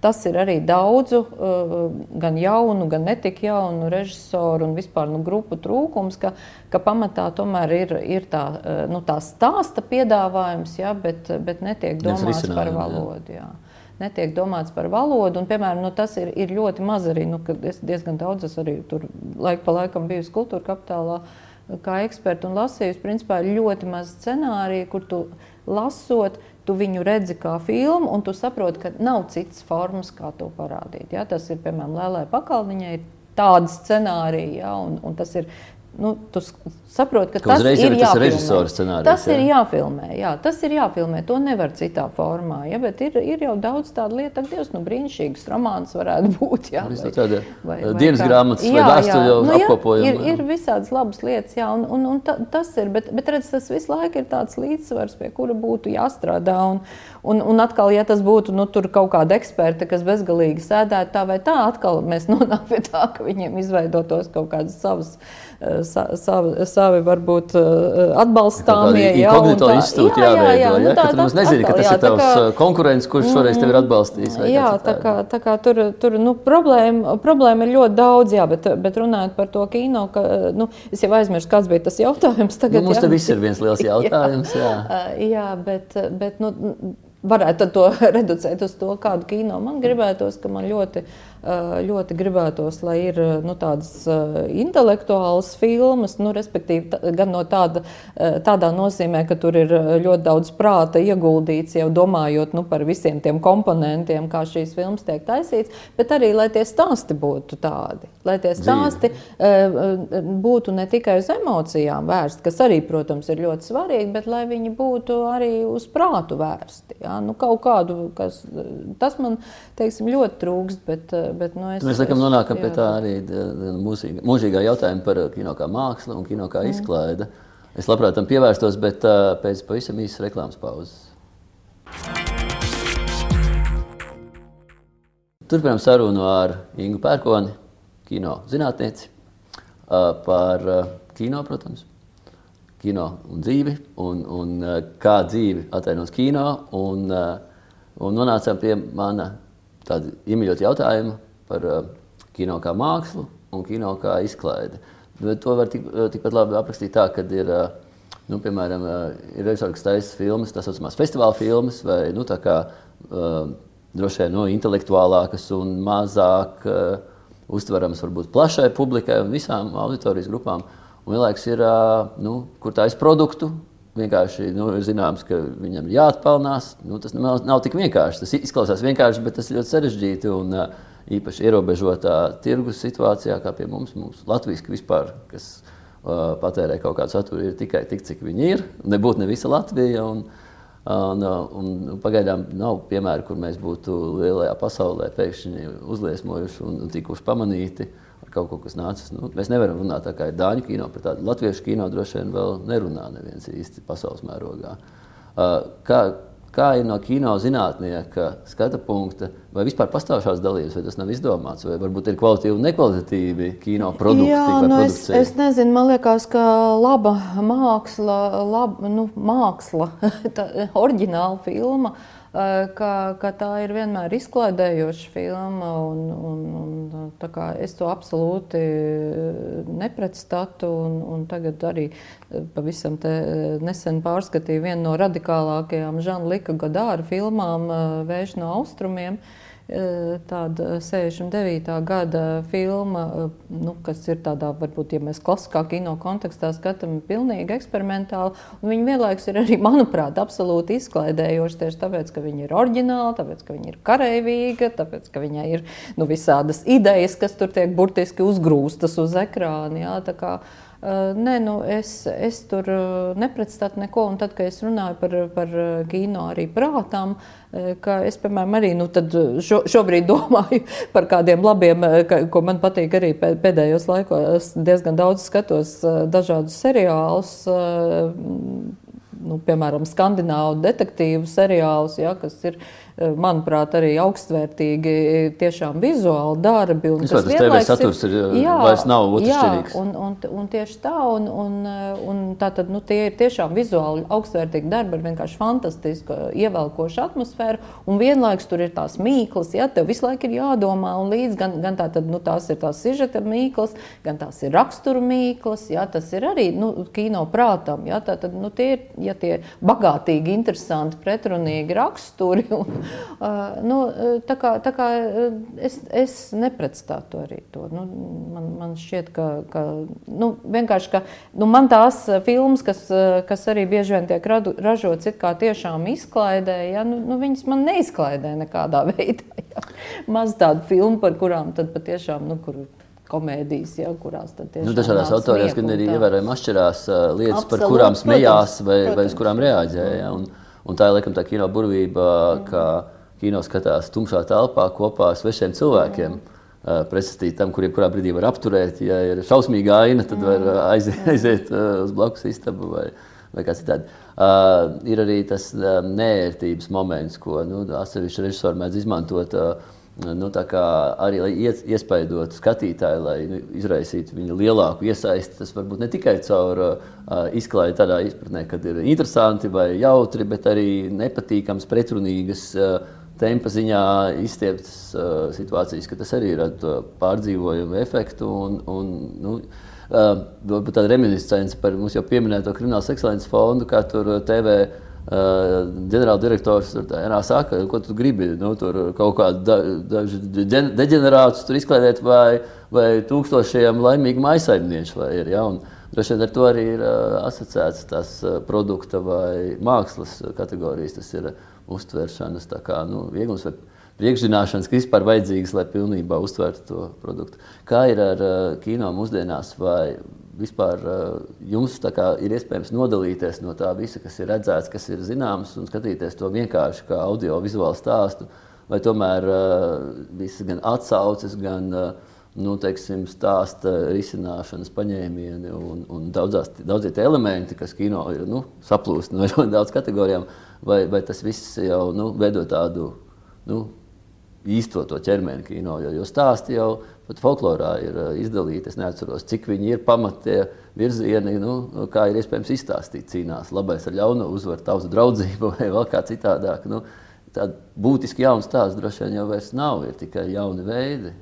Tas ir arī daudzu, eh, gan jaunu, gan netik jaunu režisoru un vispār nu, grupu trūkums, ka, ka pamatā tomēr ir, ir tā, eh, nu, tā stāsta piedāvājums, ja, bet, bet netiek domāts par valodu. Jā. Netiek domāts par valodu, un, piemēram, nu, tas ir, ir ļoti maz arī. Nu, es diezgan daudz esmu arī tur laika pa laikam bijusi kultūra kapitālā, kā eksperta un lasījusi. Principā ir ļoti maz scenāriju, kur tu lasot, tu viņu redzi kā filmu, un tu saproti, ka nav citas formas, kā to parādīt. Ja? Tas ir, piemēram, Lēlai Pakalniņai, ir tādi scenāriji, ja? un, un tas ir nu, tu saproti, ka, ka tas ir jāfilmē. Tas jā. ir jāfilmē. Jā, tas ir jāfilmē. To nevar citā formā. Ja, bet ir, ir jau daudz tādu lietu, ka Dievs, nu, brīnišķīgs romāns varētu būt. Jā, vai, tāda, vai, vai dienas grāmatas jā, vai vēstuļu nu, apkopojumi. Ir, ir visādas labas lietas, jā, un, un, un ta, tas ir, bet, bet redz, tas visu laiku ir tāds līdzsvars, pie kura būtu jāstrādā. Un, un, un atkal, ja tas būtu nu, kaut kāda eksperta, kas bezgalīgi sēdētu tā vai tā, atkal mēs nonākam pie tā, ka viņiem izveidotos kaut kādas savas sa, savi, savi varbūt eh, atbalstāmie. Jā, tā izstūt, jā, jā, jā, nu, tā, tā, tas nezinu, ka tas jā, ir tavs kā, eh, konkurents, kurš šoreiz tevi ir mm, atbalstījis. Jā, tā kā, tā kā tur, tur nu, problēma, problēma ir ļoti daudz, jā, bet, bet runājot par to kino, ka, nu, es jau aizmirsu, kāds bija tas jautājums. Tagad, nu, mums jā, te viss ir viens liels jautājums. Jā, jā, jā bet, bet nu, varētu to reducēt uz to, kādu kino man gribētos, ka man ļoti Eh, ļoti gribētos, lai ir nu, tādas intelektuālas filmas, nu, respektīvi, gan no tāda, tādā nozīmē, ka tur ir ļoti daudz prāta ieguldīts, jau domājot nu, par visiem tiem komponentiem, kā šīs filmas tiek taisīts, bet arī, lai tie stāsti būtu tādi, lai tie stāsti būtu ne tikai uz emocijām vērsti, kas arī, protams, ir ļoti svarīgi, bet lai viņi būtu arī uz prātu vērsti. Ja? Nu, kaut kādu, kas, tas man, teiksim, ļoti trūkst, bet Bet, nu, es, Mēs laikam nonākam pie tā arī mūžīgā, mūžīgā jautājuma par kino kā mākslu un kino kā mm. izklaide. Es labprāt tam pievērstos, bet uh, pēc pavisam īsas reklāmas pauzes. Turpinām sarunu ar Ingu Pērkoni, kino zinātnieci, uh, par uh, kino, protams, kino un dzīvi, un, un uh, kā dzīvi attainos kino. Un, uh, un nonācām pie mana tāda iemīļota jautājuma par uh, kino kā mākslu un kino kā izklaidi. Bet to var tik, uh, tikpat labi aprakstīt tā, ka ir, uh, nu, piemēram, ir režisori, kas taisa filmas, tā saucamās festivāla filmas, vai nu, tā kā droši vien nu, intelektuālākas un mazāk uztveramas varbūt plašai publikai un visām auditorijas grupām. Un vienlaikus ir, nu, kur ir produktu, vienkārši nu, zināms, ka viņam ir jāatpelnās. Nu, tas nav, nav tik vienkārši. Tas izklausās vienkārši, bet tas ir ļoti sarežģīti. Un, īpaši ierobežotā tirgus situācijā, kā pie mums, mums Latvijas vispār, kas uh, patērē kaut kādu saturu, ir tikai tik, cik viņi ir. Nebūtu ne visa Latvija. Un, un, un pagaidām nav piemēru, kur mēs būtu lielajā pasaulē pēkšņi uzliesmojuši un, un tikuši pamanīti kaut ko, kas nācis. Nu, mēs nevaram runāt tā kā ir Dāņu kino, par tādu latviešu kino droši vien vēl nerunā neviens īsti pasaules mērogā. Uh, kā, kā ir no kino zinātnieka skata punkta, vai vispār pastāv šāds dalības, vai tas nav izdomāts, vai varbūt ir kvalitatīvi un nekvalitatīvi kino produkti? Jā, nu es, es nezinu, man liekas, ka laba māksla, laba, nu, māksla tā, oriģināla filma ka, ka tā ir vienmēr izklaidējoša filma. Un, un, un, es to absolūti nepretstatu. Un, un tagad arī pavisam nesen pārskatīju vienu no radikālākajām Žana Lika Godāra filmām Vējš no austrumiem. Uh, tāda 69. gada filma, nu, kas ir tādā, varbūt, ja mēs klasiskā kino kontekstā skatām, pilnīgi eksperimentāli. Viņa vienlaikus ir arī, manuprāt, absolūti izklaidējoša tieši tāpēc, ka viņa ir oriģināla, tāpēc, ka viņa ir karavīga, tāpēc, ka viņai ir nu, visādas idejas, kas tur tiek burtiski uzgrūstas uz ekrāna. Jā, nē, nu es, es tur nepretstatu neko. Un tad, kad es runāju par, par kino arī prātām, ka es, piemēram, arī nu, šo, šobrīd domāju par kādiem labiem, ka, ko man patīk arī pēdējos laikos. diezgan daudz skatos dažādus seriālus. Nu, piemēram, skandināvu detektīvu seriālus, ja, kas ir manuprāt, arī augstvērtīgi tiešām vizuāli darbi. Un tas vienlaikus saturs ir, jā, vairs nav otršķirīgs. Un, un, un tieši tā, un, un, un tā tad, nu, tie ir tiešām vizuāli augstvērtīgi darbi ar vienkārši fantastisku ievelkošu atmosfēru, un vienlaikus tur ir tās mīklas, ja tev visu laiku ir jādomā, un līdz gan, gan tā tad, nu, tās ir tās sižeta mīklas, gan tās ir raksturu mīklas, ja, tas ir arī, nu, kino prātam, ja, tā tad, nu, tie ir, ja tie bagātīgi, interesanti, pretrunīgi raksturi, un, Uh, nu, tā kā, tā kā es, es nepretstātu arī to. Nu, man, man šķiet, ka, ka nu, ka nu, man tās filmas, kas, kas arī bieži vien tiek ražotas, it kā tiešām izklaidē, ja, nu, nu, viņas man neizklaidē nekādā veidā. Ja. Maz tādu filmu, par kurām tad patiešām, nu, kur komēdijas, ja, kurās tad tieši nu, dažādās autorijās gan ir ievērojami atšķirās uh, lietas, Absolut, par kurām smējās vai, protams. vai uz kurām reaģēja. Ja, un, un tā ir laikam tā kino burvība, mm. ka kino skatās tumšā telpā kopā ar svešiem cilvēkiem. Mm. Uh, Pretstatīt tam, kuriem kurā brīdī var apturēt. Ja ir šausmīga aina, tad var uh, aiziet, aiziet uh, uz blakus istabu vai, vai kā citādi. Uh, ir arī tas uh, nērtības moments, ko nu, atsevišķi režisori mēdz izmantot. Uh, nu, arī lai iespaidotu skatītāju, lai nu, izraisītu viņa lielāku iesaisti. Tas varbūt ne tikai caur uh, izklaidi tādā izpratnē, kad ir interesanti vai jautri, bet arī nepatīkams, pretrunīgas. Uh, Tempa ziņā izstieptas uh, situācijas, ka tas arī rada pārdzīvojumu efektu. Un, un, nu, uh, tāda reminiscence par mums jau pieminēto kriminālu seksuālās fondu, kā tur TV ģenerāldirektors tur saka, ko tu gribi. Nu, tur kaut kādu da, dažu deģenerātus izklaidēt, vai, vai tūkstošiem laimīgu maisaimnieku. Ja? Droši vien ar to arī ir uh, asociēts tas uh, produkta vai mākslas kategorijas. Tas ir uztveršanas, kā, nu, vieglums vai priekšzināšanas, kas vispār vajadzīgas, lai pilnībā uztvertu to produktu. Kā ir ar uh, kino mūsdienās? Vai, vispār jums ir iespējams nodalīties no tā visa, kas ir redzēts, kas ir zināms, un skatīties to vienkārši kā audio-vizuālu stāstu, vai tomēr visas gan atsauces, gan nu, teiksim, stāsta risināšanas paņēmieni un, un daudzās, daudzie elementi, kas kino ir nu, saplūst no ļoti daudz kategorijām, vai, vai tas viss jau nu, veido tādu nu, īsto to ķermeni kino, jo, jo stāsti jau pat folklorā ir uh, izdalīti. Es neatceros, cik viņi ir pamatie virzieni, nu, kā ir iespējams izstāstīt cīnās. Labais ar ļauno uzvar tautu draudzību vai vēl kā citādāk. Nu, Tāda būtiski jauna stāsta droši vien jau vairs nav, ir tikai jauni veidi.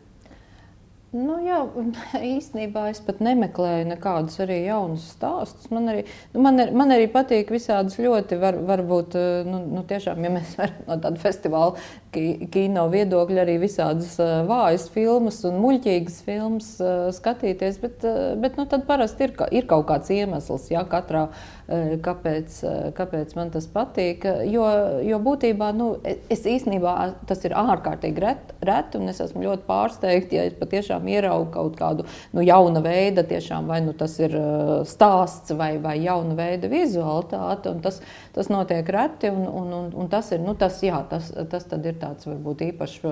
Nu, jā, īstenībā es pat nemeklēju nekādus arī jaunus stāstus. Man arī, nu, man arī, man arī patīk visādas ļoti, var, varbūt, eh, nu, nu, tiešām, ja mēs varam no tāda festivāla kino viedokļa arī visādas eh, vājas filmas un muļķīgas filmas eh, skatīties, bet, bet nu, tad parasti ir, ir kaut kāds iemesls, jā, katrā kāpēc, eh, kāpēc man tas patīk. Jo, jo būtībā nu, es īstenībā tas ir ārkārtīgi reti, ret, un es esmu ļoti pārsteigta, ja es patiešām ieraugu kaut kādu nu, jaunu veidu, tiešām, vai nu, tas ir eh, stāsts vai, vai jauna veida vizualitāte. Tas, tas notiek reti, un, un, un, un tas ir nu, tas, jā, tas, tas ir tāds varbūt īpašs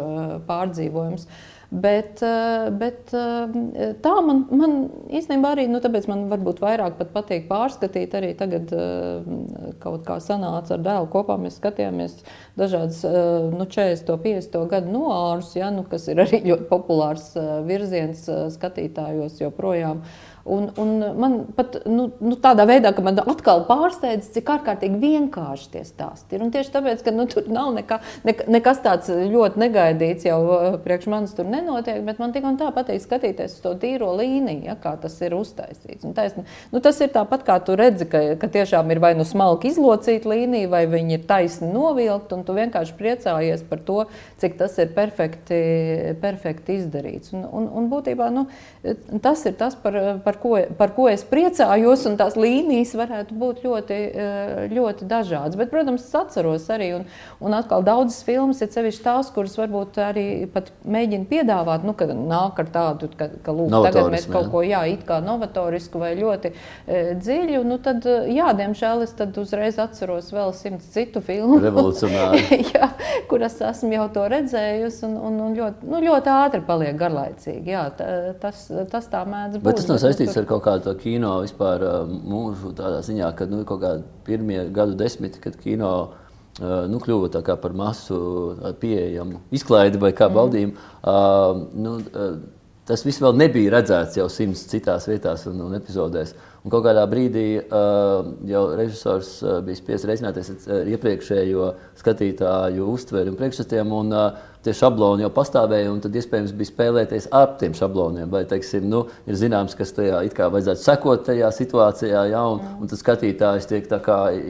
pārdzīvojums. Uh, Bet, eh, bet eh, tā man, man īstenībā arī, nu, tāpēc man varbūt vairāk patīk pārskatīt. Arī tagad eh, kaut kā sanāca ar dēlu kopā. Mēs skatījāmies dažādas nu, 40, 50 gadu noārus, ja, nu, kas ir arī ļoti populārs virziens skatītājos joprojām. Un, un man pat nu, nu, tādā veidā, ka man atkal pārsteidz, cik ārkārtīgi vienkārši tie stāsti ir. Un tieši tāpēc, ka nu, tur nav nekā, ne, nekas tāds ļoti negaidīts, jau uh, priekš manis tur nenotiek, bet man tik un tā patīk skatīties uz to tīro līniju, ja, kā tas ir uztaisīts. Taisn, nu, tas ir tāpat, kā tu redzi, ka, ka tiešām ir vai nu smalki izlocīta līnija, vai viņi ir taisni novilkt, un tu vienkārši priecājies par to, cik tas ir perfekti, perfekti izdarīts. Un, un, un būtībā nu, tas ir tas, par, par par ko, par ko es priecājos, un tās līnijas varētu būt ļoti, eh, ļoti dažādas. Bet, protams, es atceros arī, un, un atkal daudzas filmas, ir sevišķi tās, kuras varbūt arī mēģina piedāvāt, nu, kad nāk ar tādu, ka, ka lūk, tagad mēs kaut ko, jā, it kā novatorisku vai ļoti e, dziļu, nu, tad, jā, diemžēl es tad uzreiz atceros vēl simts citu filmu, jā, kuras esmu jau to redzējusi, un, un, un ļoti, nu, ļoti ātri paliek garlaicīgi. Jā, tas, tas tā mēdz būt. Bet tas nav saistīts saistīts ar kaut kādu kino vispār mūžu, tādā ziņā, ka nu, kaut kādi pirmie gadu desmiti, kad kino nu, kļuva par masu pieejamu izklaidi vai kā baudījumu. Mm. Nu, tas viss vēl nebija redzēts jau simts citās vietās un, un epizodēs. Un kaut kādā brīdī uh, jau režisors uh, bija spiests rēķināties ar iepriekšējo skatītāju uztveri un priekšstatiem. Un, uh, tie šabloni jau pastāvēja, un tad iespējams bija spēlēties ar tiem šabloniem. Vai teiksim, nu, ir zināms, kas tajā it kā vajadzētu sekot tajā situācijā, ja, un, un tas skatītājs tiek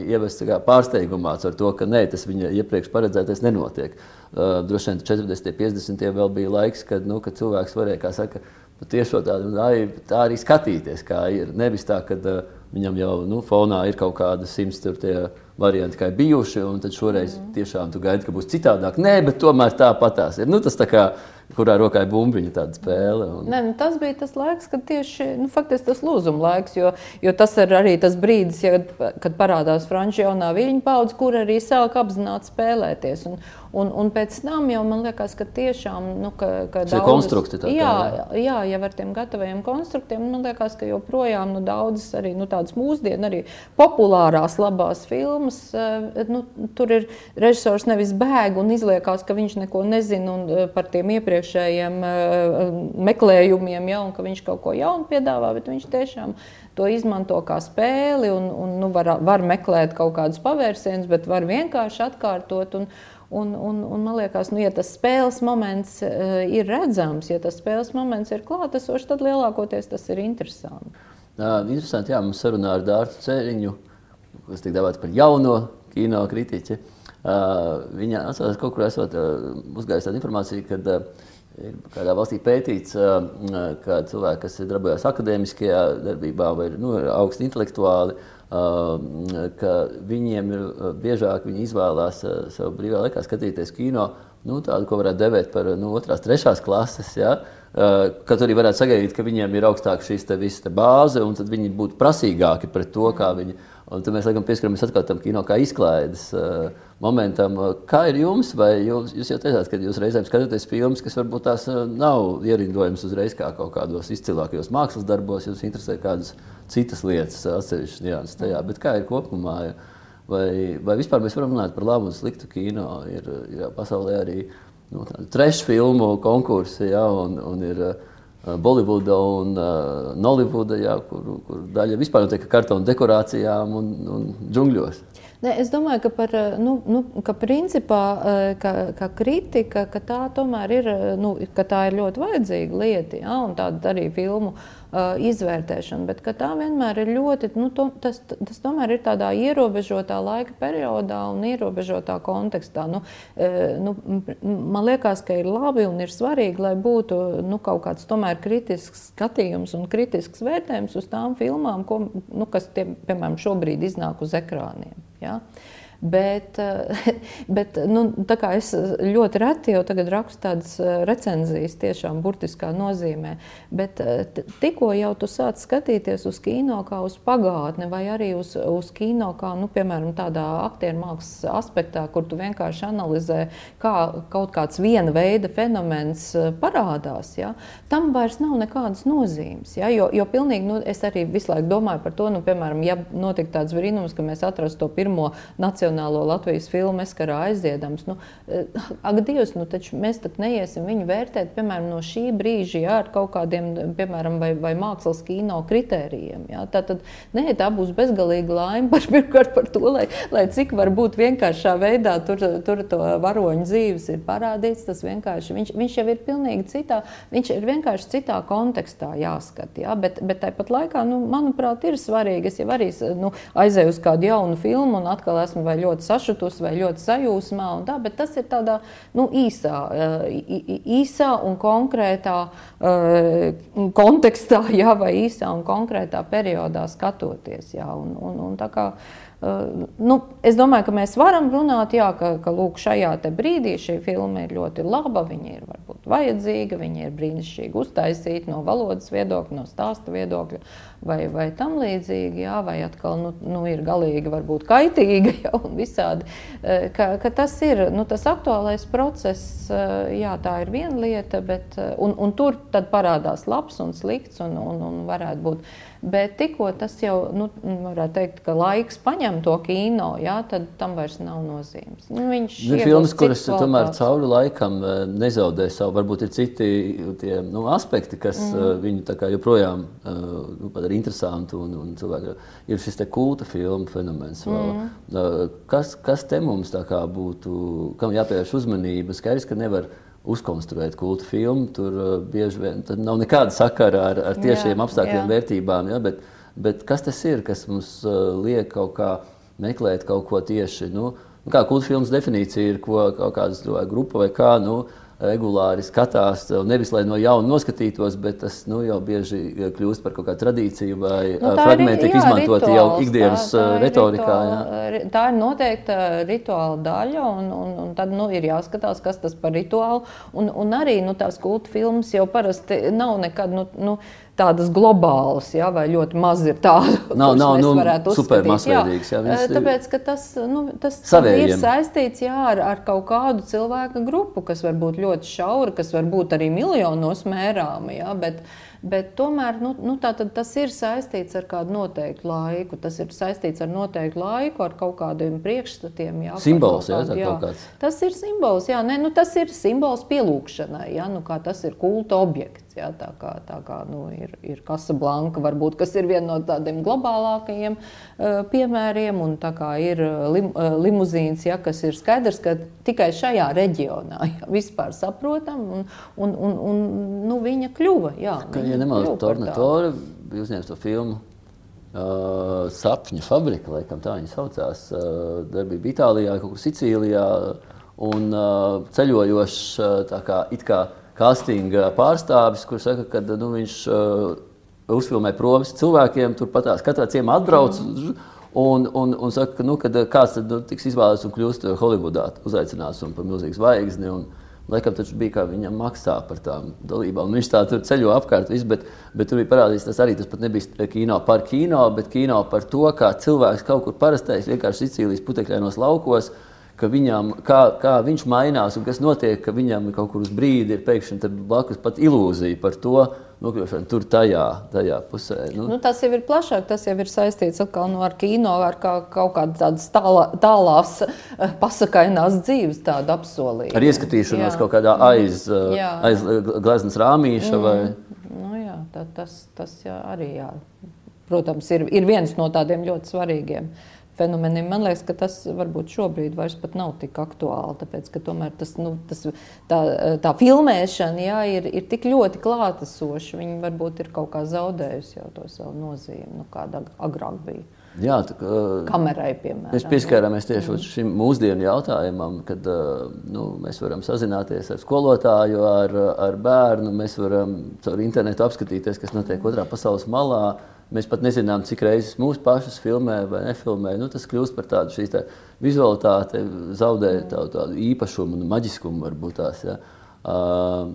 ievests pārsteigumā ar to, ka nē, tas viņa iepriekš paredzētais nenotiek. Uh, droši vien 40, 50 vēl bija laiks, kad, nu, kad cilvēks varēja, kā saka, tādu naivu, tā arī skatīties, kā ir. Nevis tā, ka uh, viņam jau nu, fonā ir kaut kāda simts varianti, kā ir bijuši, un tad šoreiz mm. tiešām tu gaidi, ka būs citādāk. Nē, bet tomēr tāpatās ir. Nu, tas tā kā kurā rokā ir bumbiņa tāda spēle. Un... Nē, nu, tas bija tas laiks, kad tieši nu, tas lūzuma laiks, jo, jo tas ir arī tas brīdis, ja, kad parādās franču jaunā viļņu paudze, kur arī sāk apzināti spēlēties. Un, un, un pēc tam jau man liekas, ka tiešām nu, ka, ka daudz, konstrukti tā, jā, jā, jā, jau ar tiem gataviem konstruktiem, man liekas, ka joprojām nu, daudzas arī nu, tādas mūsdienu, arī populārās labās filmas, eh, nu, tur ir režisors nevis bēg un izliekās, ka viņš neko nezina un, eh, par tiem iepriekšējiem eh, meklējumiem, ja, un ka viņš kaut ko jaunu piedāvā, bet viņš tiešām to izmanto kā spēli un, un nu, var, var meklēt kaut kādus pavērsienus, bet var vienkārši atkārtot. Un, Un, un, un man liekas, nu, ja tas spēles moments uh, ir redzams, ja tas spēles moments ir klātesošs, tad lielākoties tas ir interesanti. Jā, interesanti, jā, mums sarunā ar Dārtu Cēriņu, kas tiek dēvēts par jauno kino kritiķi. Uh, viņa atcerās, ka kaut kur esot uh, uzgājis tādu informāciju, ka uh, ir kādā valstī pētīts, uh, ka cilvēki, kas darbojas akadēmiskajā darbībā vai nu, ir augsti intelektuāli, uh, ka viņiem ir biežāk viņi izvēlās sev brīvā laikā skatīties kino, nu, tādu, ko varētu devēt par nu, otrās, trešās klases. Ja? Kad arī varētu sagaidīt, ka viņiem ir augstāka visas te bāze, un tad viņi būtu prasīgāki pret to, kā viņi. Un tad mēs laikam pieskaramies atkal tam kino kā izklaides uh, momentam. Kā ir jums? Vai jūs, jūs jau teicāt, ka jūs reizēm skatāties filmas, kas varbūt tās uh, nav ierindojams uzreiz kā kaut kādos izcilākajos mākslas darbos, jūs interesē kādas citas lietas, atsevišķas nianses tajā. Bet kā ir kopumā? Vai, vai vispār mēs varam runāt par labu un sliktu kino? Ir, ir pasaulē arī nu, trešā filmu konkursi, ja, un, un ir uh, Bolivuda un uh, Nolivuda, ja, kur, kur daļa vispār notiek ar kartonu dekorācijām un, un džungļos. Ne, es domāju, ka, par, nu, nu, ka principā ka, ka kritika ka tā tomēr ir, nu, tā ir ļoti vajadzīga lieta. Ja, tāda arī filmu uh, izvērtēšanu, bet tā vienmēr ir ļoti, nu, to, tas, tas tomēr ir tādā ierobežotā laika periodā un ierobežotā kontekstā. Nu, uh, nu, man liekas, ka ir labi un ir svarīgi, lai būtu nu, kaut kāds tomēr kritisks skatījums un kritisks vērtējums uz tām filmām, ko, nu, kas, tie, piemēram, šobrīd iznāk uz ekrāniem. Ja? Bet, eh, bet nu, es ļoti reti jau tagad rakstu tādas eh, recenzijas, tiešām burtiskā nozīmē. Bet eh, tikko jau tu sāc skatīties uz kino kā uz pagātni, vai arī uz, uz kino kā, nu, piemēram, tādā aktieru mākslas aspektā, kur tu vienkārši analizē, kā kaut kāds viena veida fenomens parādās, ja, tam vairs nav nekādas nozīmes. Ja, jo, jo pilnīgi, nu, es arī visu laiku domāju par to, nu, piemēram, ja notiktu tāds brīnums, ka mēs atrastu to pirmo nacionālo Nacionālo Latvijas filmu Eskarā aizdziedams. Nu, eh, ak, Dievs, nu taču mēs tad neiesim viņu vērtēt, piemēram, no šī brīža, jā, ar kaut kādiem, piemēram, vai, vai mākslas kino kritērijiem. Jā. Tā tad, nē, tā būs bezgalīga laime par, pirmkārt par to, lai, lai cik var būt vienkāršā veidā tur, tur to varoņu dzīves ir parādīts, tas vienkārši, viņš, viņš jau ir pilnīgi citā, viņš ir vienkārši citā kontekstā jāskat, jā, bet, bet tāpat laikā, nu, manuprāt, ir svarīgi, es jau arī nu, aizēju uz kādu jaunu filmu un atkal esmu vai ļoti sašutusi vai ļoti sajūsmā. Tā, bet tas ir tādā nu, īsā, īsā un konkrētā kontekstā, jā, vai īsā un konkrētā periodā skatoties. Jā, un, un, un nu, es domāju, ka mēs varam runāt, jā, ka, ka lūk, šajā brīdī šī filma ir ļoti laba, viņa ir varbūt vajadzīga, viņa ir brīnišķīgi uztaisīta no valodas viedokļa, no stāsta viedokļa vai, vai tam līdzīgi, jā, vai atkal nu, nu, ir galīgi varbūt kaitīga jā, un visādi. Uh, ka, ka tas ir nu, tas aktuālais process, uh, jā, tā ir viena lieta, bet, un, un tur parādās labs un slikts un, un, un varētu būt Bet tikko tas jau, nu, varētu teikt, ka laiks paņem to kino, jā, tad tam vairs nav nozīmes. Nu, viņš ir filmas, kuras tomēr cauri laikam eh, nezaudē savu varbūt ir citi tie, nu, aspekti, kas mm. uh, viņu joprojām uh, nu, padara interesantu. Un, un cilvēki, ir šis kulta filmu fenomens. Mm. Uh, kas, kas te mums būtu, kam jāpievērš uzmanība? Skaidrs, ka nevar uzkonstruēt kulta filmu. Tur uh, bieži vien nav nekāda sakara ar, ar tiešiem jā, apstākļiem, jā. vērtībām. Ja? Bet, bet kas tas ir, kas mums uh, liek kaut kā meklēt kaut ko tieši? Nu, nu, kā kulta filmas definīcija ir, ko kaut kāda grupa vai kā. Nu, regulāri skatās, nevis lai no jauna noskatītos, bet tas nu, jau bieži kļūst par kaut kādu tradīciju vai nu, fragmenti, kas izmantoti jau ikdienas tā, tā retorikā. Rituāla, jā. tā ir noteikta rituāla daļa, un, un, un tad nu, ir jāskatās, kas tas par rituālu. Un, un arī nu, tās kultu filmas jau parasti nav nekad. Nu, nu, tādas globālas, ja, vai ļoti maz ir tādu, nav, nav nu, supermasveidīgs. Jā, jā, tāpēc, ka tas, nu, tas ir saistīts jā, ar, ar kaut kādu cilvēku grupu, kas var būt ļoti šaura, kas var būt arī miljonos mērāma. Ja, bet, Bet tomēr nu, nu, tas ir saistīts ar kādu noteiktu laiku. Tas ir saistīts ar noteiktu laiku, ar kaut kādiem priekšstatiem. Jā, simbols, jā, kādu, jā. Kāds. Tas ir simbols, jā, ne, nu, tas ir simbols pielūgšanai, jā, nu, kā tas ir kulta objekts. Jā, tā kā, tā kā nu, ir, ir Casablanca, varbūt, kas ir viena no tādiem globālākajiem uh, piemēriem, un tā kā ir lim, uh, limuzīns, jā, kas ir skaidrs, ka tikai šajā reģionā jā, vispār saprotam, un, un, un, un nu, viņa kļuva. Jā, viņa ja nemaldos, Tornatore bija uzņēmis to filmu. Uh, sapņu fabrika, laikam tā viņa saucās. Uh, darbība Itālijā, kaut kur Sicīlijā. Un uh, ceļojošs uh, kā, kā castinga pārstāvis, kurš saka, ka nu, viņš uh, uzfilmē provis cilvēkiem, turpat tās katrā ciemā atbrauc. Mm. Un, un, un saka, ka, nu, kad kāds tad, nu, tiks izvēlēts un kļūst Holivudā, uzaicināts un par milzīgu zvaigzni. Un, Laikam taču bija kā viņam maksā par tām dalībām. Viņš tā tur ceļo apkārt, visu, bet, bet tur bija parādīts tas arī. Tas pat nebija kino par kino, bet kino par to, kā cilvēks kaut kur parastais vienkārši Sicīlijas putekļainos laukos. Viņam, kā, kā viņš mainās un kas notiek, ka viņam kaut kur uz brīdi ir pēkšņi blakus pat ilūzija par to, nokļūšanu tur, tajā, tajā pusē. Nu. Nu, tas jau ir plašāk, tas jau ir saistīts atkal, nu, ar kino, ar kā, kaut kādas tālā, tālās eh, pasakainās dzīves apsolījumu. Ar ieskatīšanos jā. kaut kādā aiz, eh, jā. aiz gleznas rāmīša. Mm. Vai... Nu, jā, tā, tas, tas jā, arī, jā. protams, ir, ir viens no tādiem ļoti svarīgiem fenomeniem. Man liekas, ka tas varbūt šobrīd vairs nav tik aktuāli. Tāpēc, ka tomēr tas, nu, tas, tā, tā filmēšana jā, ir, ir tik ļoti klātesoša. Viņa varbūt ir kaut kā zaudējusi jau to savu nozīmi, nu, kāda agrāk bija. Jā, tā, uh, Kamerai, piemēram. Mēs pieskārāmies tieši mm. šim mūsdienu jautājumam, kad nu, mēs varam sazināties ar skolotāju, ar, ar bērnu. Mēs varam caur internetu apskatīties, kas notiek otrā pasaules malā. Mēs pat nezinām, cik reizes mūsu pašus filmē vai nefilmē. Nu, tas kļūst par tādu šīs tā vizualitāti, zaudē tādu, tādu īpašumu un maģiskumu varbūt tās. Ja. Uh,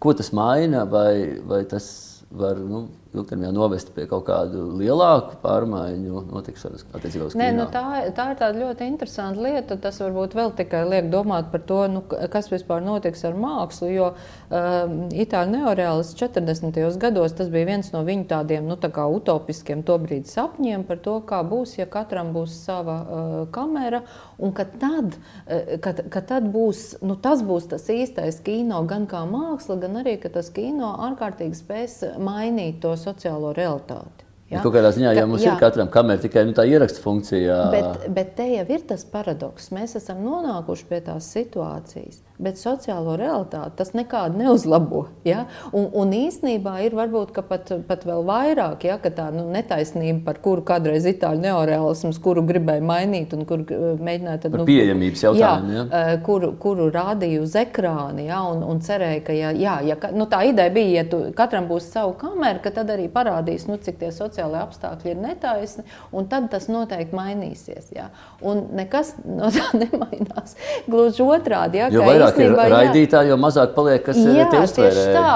ko tas maina vai, vai tas var nu, ilgtermiņā novest pie kaut kādu lielāku pārmaiņu notikšanas attiecībā uz Nē, nu, tā, tā ir tāda ļoti interesanta lieta. Tas varbūt vēl tikai liek domāt par to, nu, kas vispār notiks ar mākslu. Jo um, Itāļu neoreālists 40. gados tas bija viens no viņu tādiem nu, tā utopiskiem tobrīd sapņiem par to, kā būs, ja katram būs sava uh, kamera. Un ka tad, uh, kad, kad tad būs, nu, tas būs tas īstais kino, gan kā māksla, gan arī tas kino ārkārtīgi spēs mainīt tos sociālo realitāti. Ja? Kaut kādā ziņā jau mums jā. ir katram kamera tikai nu, tā ieraksta funkcija. Bet, bet te jau ir tas paradoks. Mēs esam nonākuši pie tās situācijas, bet sociālo realitāti tas nekādi neuzlabo. Ja? Un, un īsnībā ir varbūt pat, pat vēl vairāk, ja? ka tā nu, netaisnība, par kuru kādreiz itāļu neoreālisms, kuru gribēja mainīt un kur eh, mēģināja tad, nu, pieejamības jautājumu, jā, ja? kuru, kuru rādīja uz ekrāna ja? un, un cerēja, ka ja, jā, ja, nu, tā ideja bija, ja tu, katram būs savu kameru, ka tad arī parādīs, nu, cik tie sociālie apstākļi ir netaisni, un tad tas noteikti mainīsies. Ja? Un nekas no tā nemainās. Gluži otrādi. Ja, vairāk ir raidītāji, jo mazāk paliek, kas jā, uztvērē. Tā,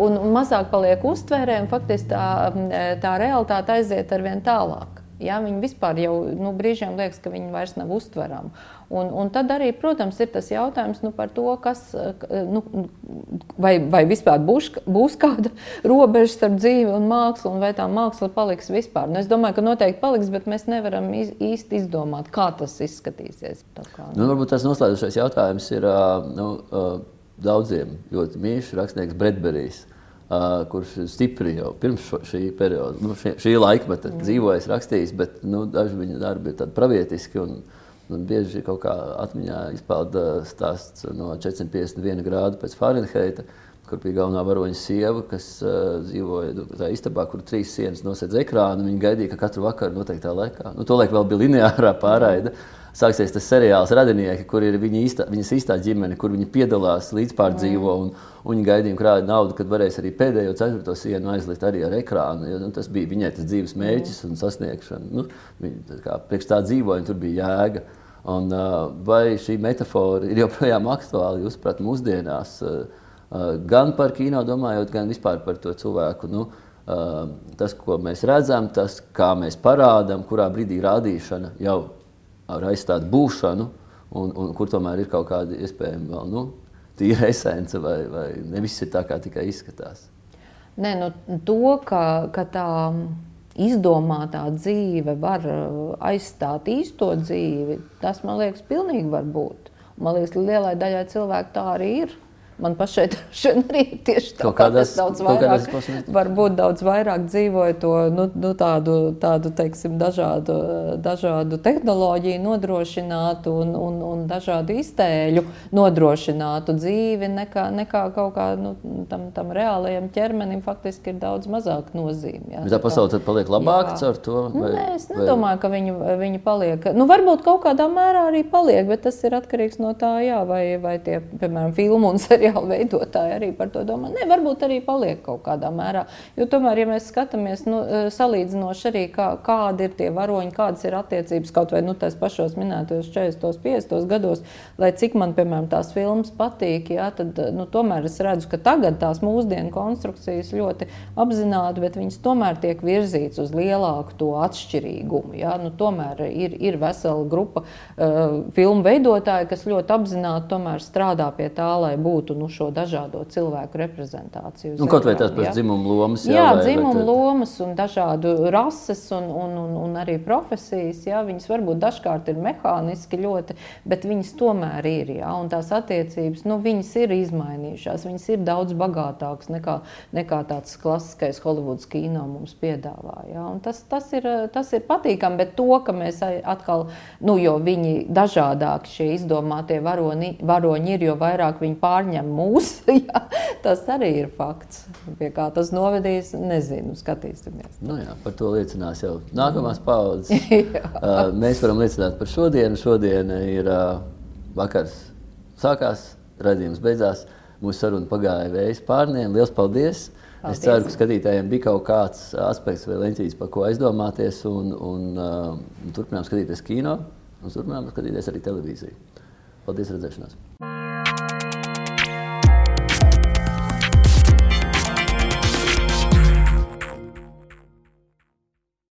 un, mazāk paliek uztvērē, un faktiski tā, tā realitāte aiziet ar vien tālāk. Ja, viņi vispār jau nu, brīžiem liekas, ka viņi vairs nav uztverami. Un, un tad arī, protams, ir tas jautājums nu, par to, kas, nu, vai, vai vispār būs, būs kāda robeža starp dzīvi un mākslu, un vai tā māksla paliks vispār. Nu, es domāju, ka noteikti paliks, bet mēs nevaram iz, īsti izdomāt, kā tas izskatīsies. Kā, nu. Nu, varbūt tas noslēdzošais jautājums ir. Nu, daudziem ļoti mīļš rakstnieks Bredberijs. Uh, kurš stipri jau pirms šī perioda, nu, šī, šī laikmeta mm. dzīvojis, rakstījis, bet nu, daži viņa darbi ir tādi pravietiski. Un, un bieži kaut kā atmiņā izpauda stāsts no 451 grādu pēc Fahrenheita, kur bija galvenā varoņa sieva, kas uh, dzīvoja nu, tajā istabā, kur trīs sienas nosedz ekrānu. Viņa gaidīja, ka katru vakaru noteiktā laikā, nu, to laiku vēl bija lineārā pārraide. Mm sāksies tas seriāls radinieki, kur ir viņa īstā, viņas īstā ģimene, kur viņi piedalās, līdzpārdzīvo un, un viņi gaidīja krāja naudu, kad varēs arī pēdējo ceturto sienu aizlikt arī ar ekrānu. Jo, nu, tas bija viņai tas dzīves mērķis un sasniegšana. Nu, viņa, kā, priekš tā dzīvoja, tur bija jēga. Un, vai šī metāfora ir joprojām aktuāla, jūs saprotat, mūsdienās, gan par kino domājot, gan vispār par to cilvēku? Nu, tas, ko mēs redzam, tas, kā mēs parādām, kurā brīdī rādīšana jau ar aizstāt būšanu, un, un kur tomēr ir kaut kāda iespējama vēl nu, tīra esence, vai, vai ne viss ir tā, kā tikai izskatās. Nē, nu, to, ka, ka tā izdomātā dzīve var uh, aizstāt īsto dzīvi, tas man liekas, pilnīgi var būt. Man liekas, lielai daļai cilvēku tā arī ir. Man pašai arī ir tieši tā, kā tas daudz vairāk, varbūt daudz vairāk dzīvoja to nu, nu, tādu, tādu teiksim, dažādu, dažādu tehnoloģiju nodrošinātu un, un, un dažādu iztēļu nodrošinātu dzīvi, nekā, nekā kaut kā nu, tam, tam reālajam ķermenim faktiski ir daudz mazāk nozīme. Jā, tā pasaule tad paliek labāka ar to? Vai, Nē, es nedomāju, vai... ka viņi, viņi paliek. Nu, varbūt kaut kādā mērā arī paliek, bet tas ir atkarīgs no tā, jā, vai, vai tie, piemēram, filmu un seriāli seriāla veidotāji arī par to domā. Nē, varbūt arī paliek kaut kādā mērā. Jo tomēr, ja mēs skatāmies nu, e, salīdzinoši arī, kā, kādi ir tie varoņi, kādas ir attiecības kaut vai nu, tās pašos minētajos 40, 50 gados, lai cik man, piemēram, tās filmas patīk, jā, tad nu, tomēr es redzu, ka tagad tās mūsdienu konstrukcijas ļoti apzināti, bet viņas tomēr tiek virzītas uz lielāku to atšķirīgumu. Jā. Nu, tomēr ir, ir vesela grupa uh, filmu veidotāji, kas ļoti apzināti strādā pie tā, lai būtu būtu nu, šo dažādo cilvēku reprezentāciju. Nu, kaut vai tās pēc dzimumu lomas. Jā, jā vai, dzimumu vai lomas un dažādu rases un, un, un, un arī profesijas. Jā, viņas varbūt dažkārt ir mehāniski ļoti, bet viņas tomēr ir. Jā, un tās attiecības, nu, viņas ir izmainījušās. Viņas ir daudz bagātākas nekā, nekā tāds klasiskais Holivudas kino mums piedāvā. Jā, un tas, tas, ir, tas ir patīkami, bet to, ka mēs atkal, nu, jo viņi dažādāki šie izdomātie varoni, varoņi ir, jo vairāk viņi pārņem pieņem mūs. jā, tas arī ir fakts. Pie kā tas novedīs, nezinu, skatīsimies. Nu jā, par to liecinās jau nākamās paudzes. uh, mēs varam liecināt par šodienu. Šodien ir uh, vakars sākās, redzījums beidzās. Mūsu saruna pagāja vējas pārniem. Lielas paldies! paldies. Es ceru, ka skatītājiem bija kaut kāds aspekts vai leņķis, par ko aizdomāties. Un, un, uh, turpinām skatīties kino un turpinām skatīties arī televīziju. Paldies, redzēšanās!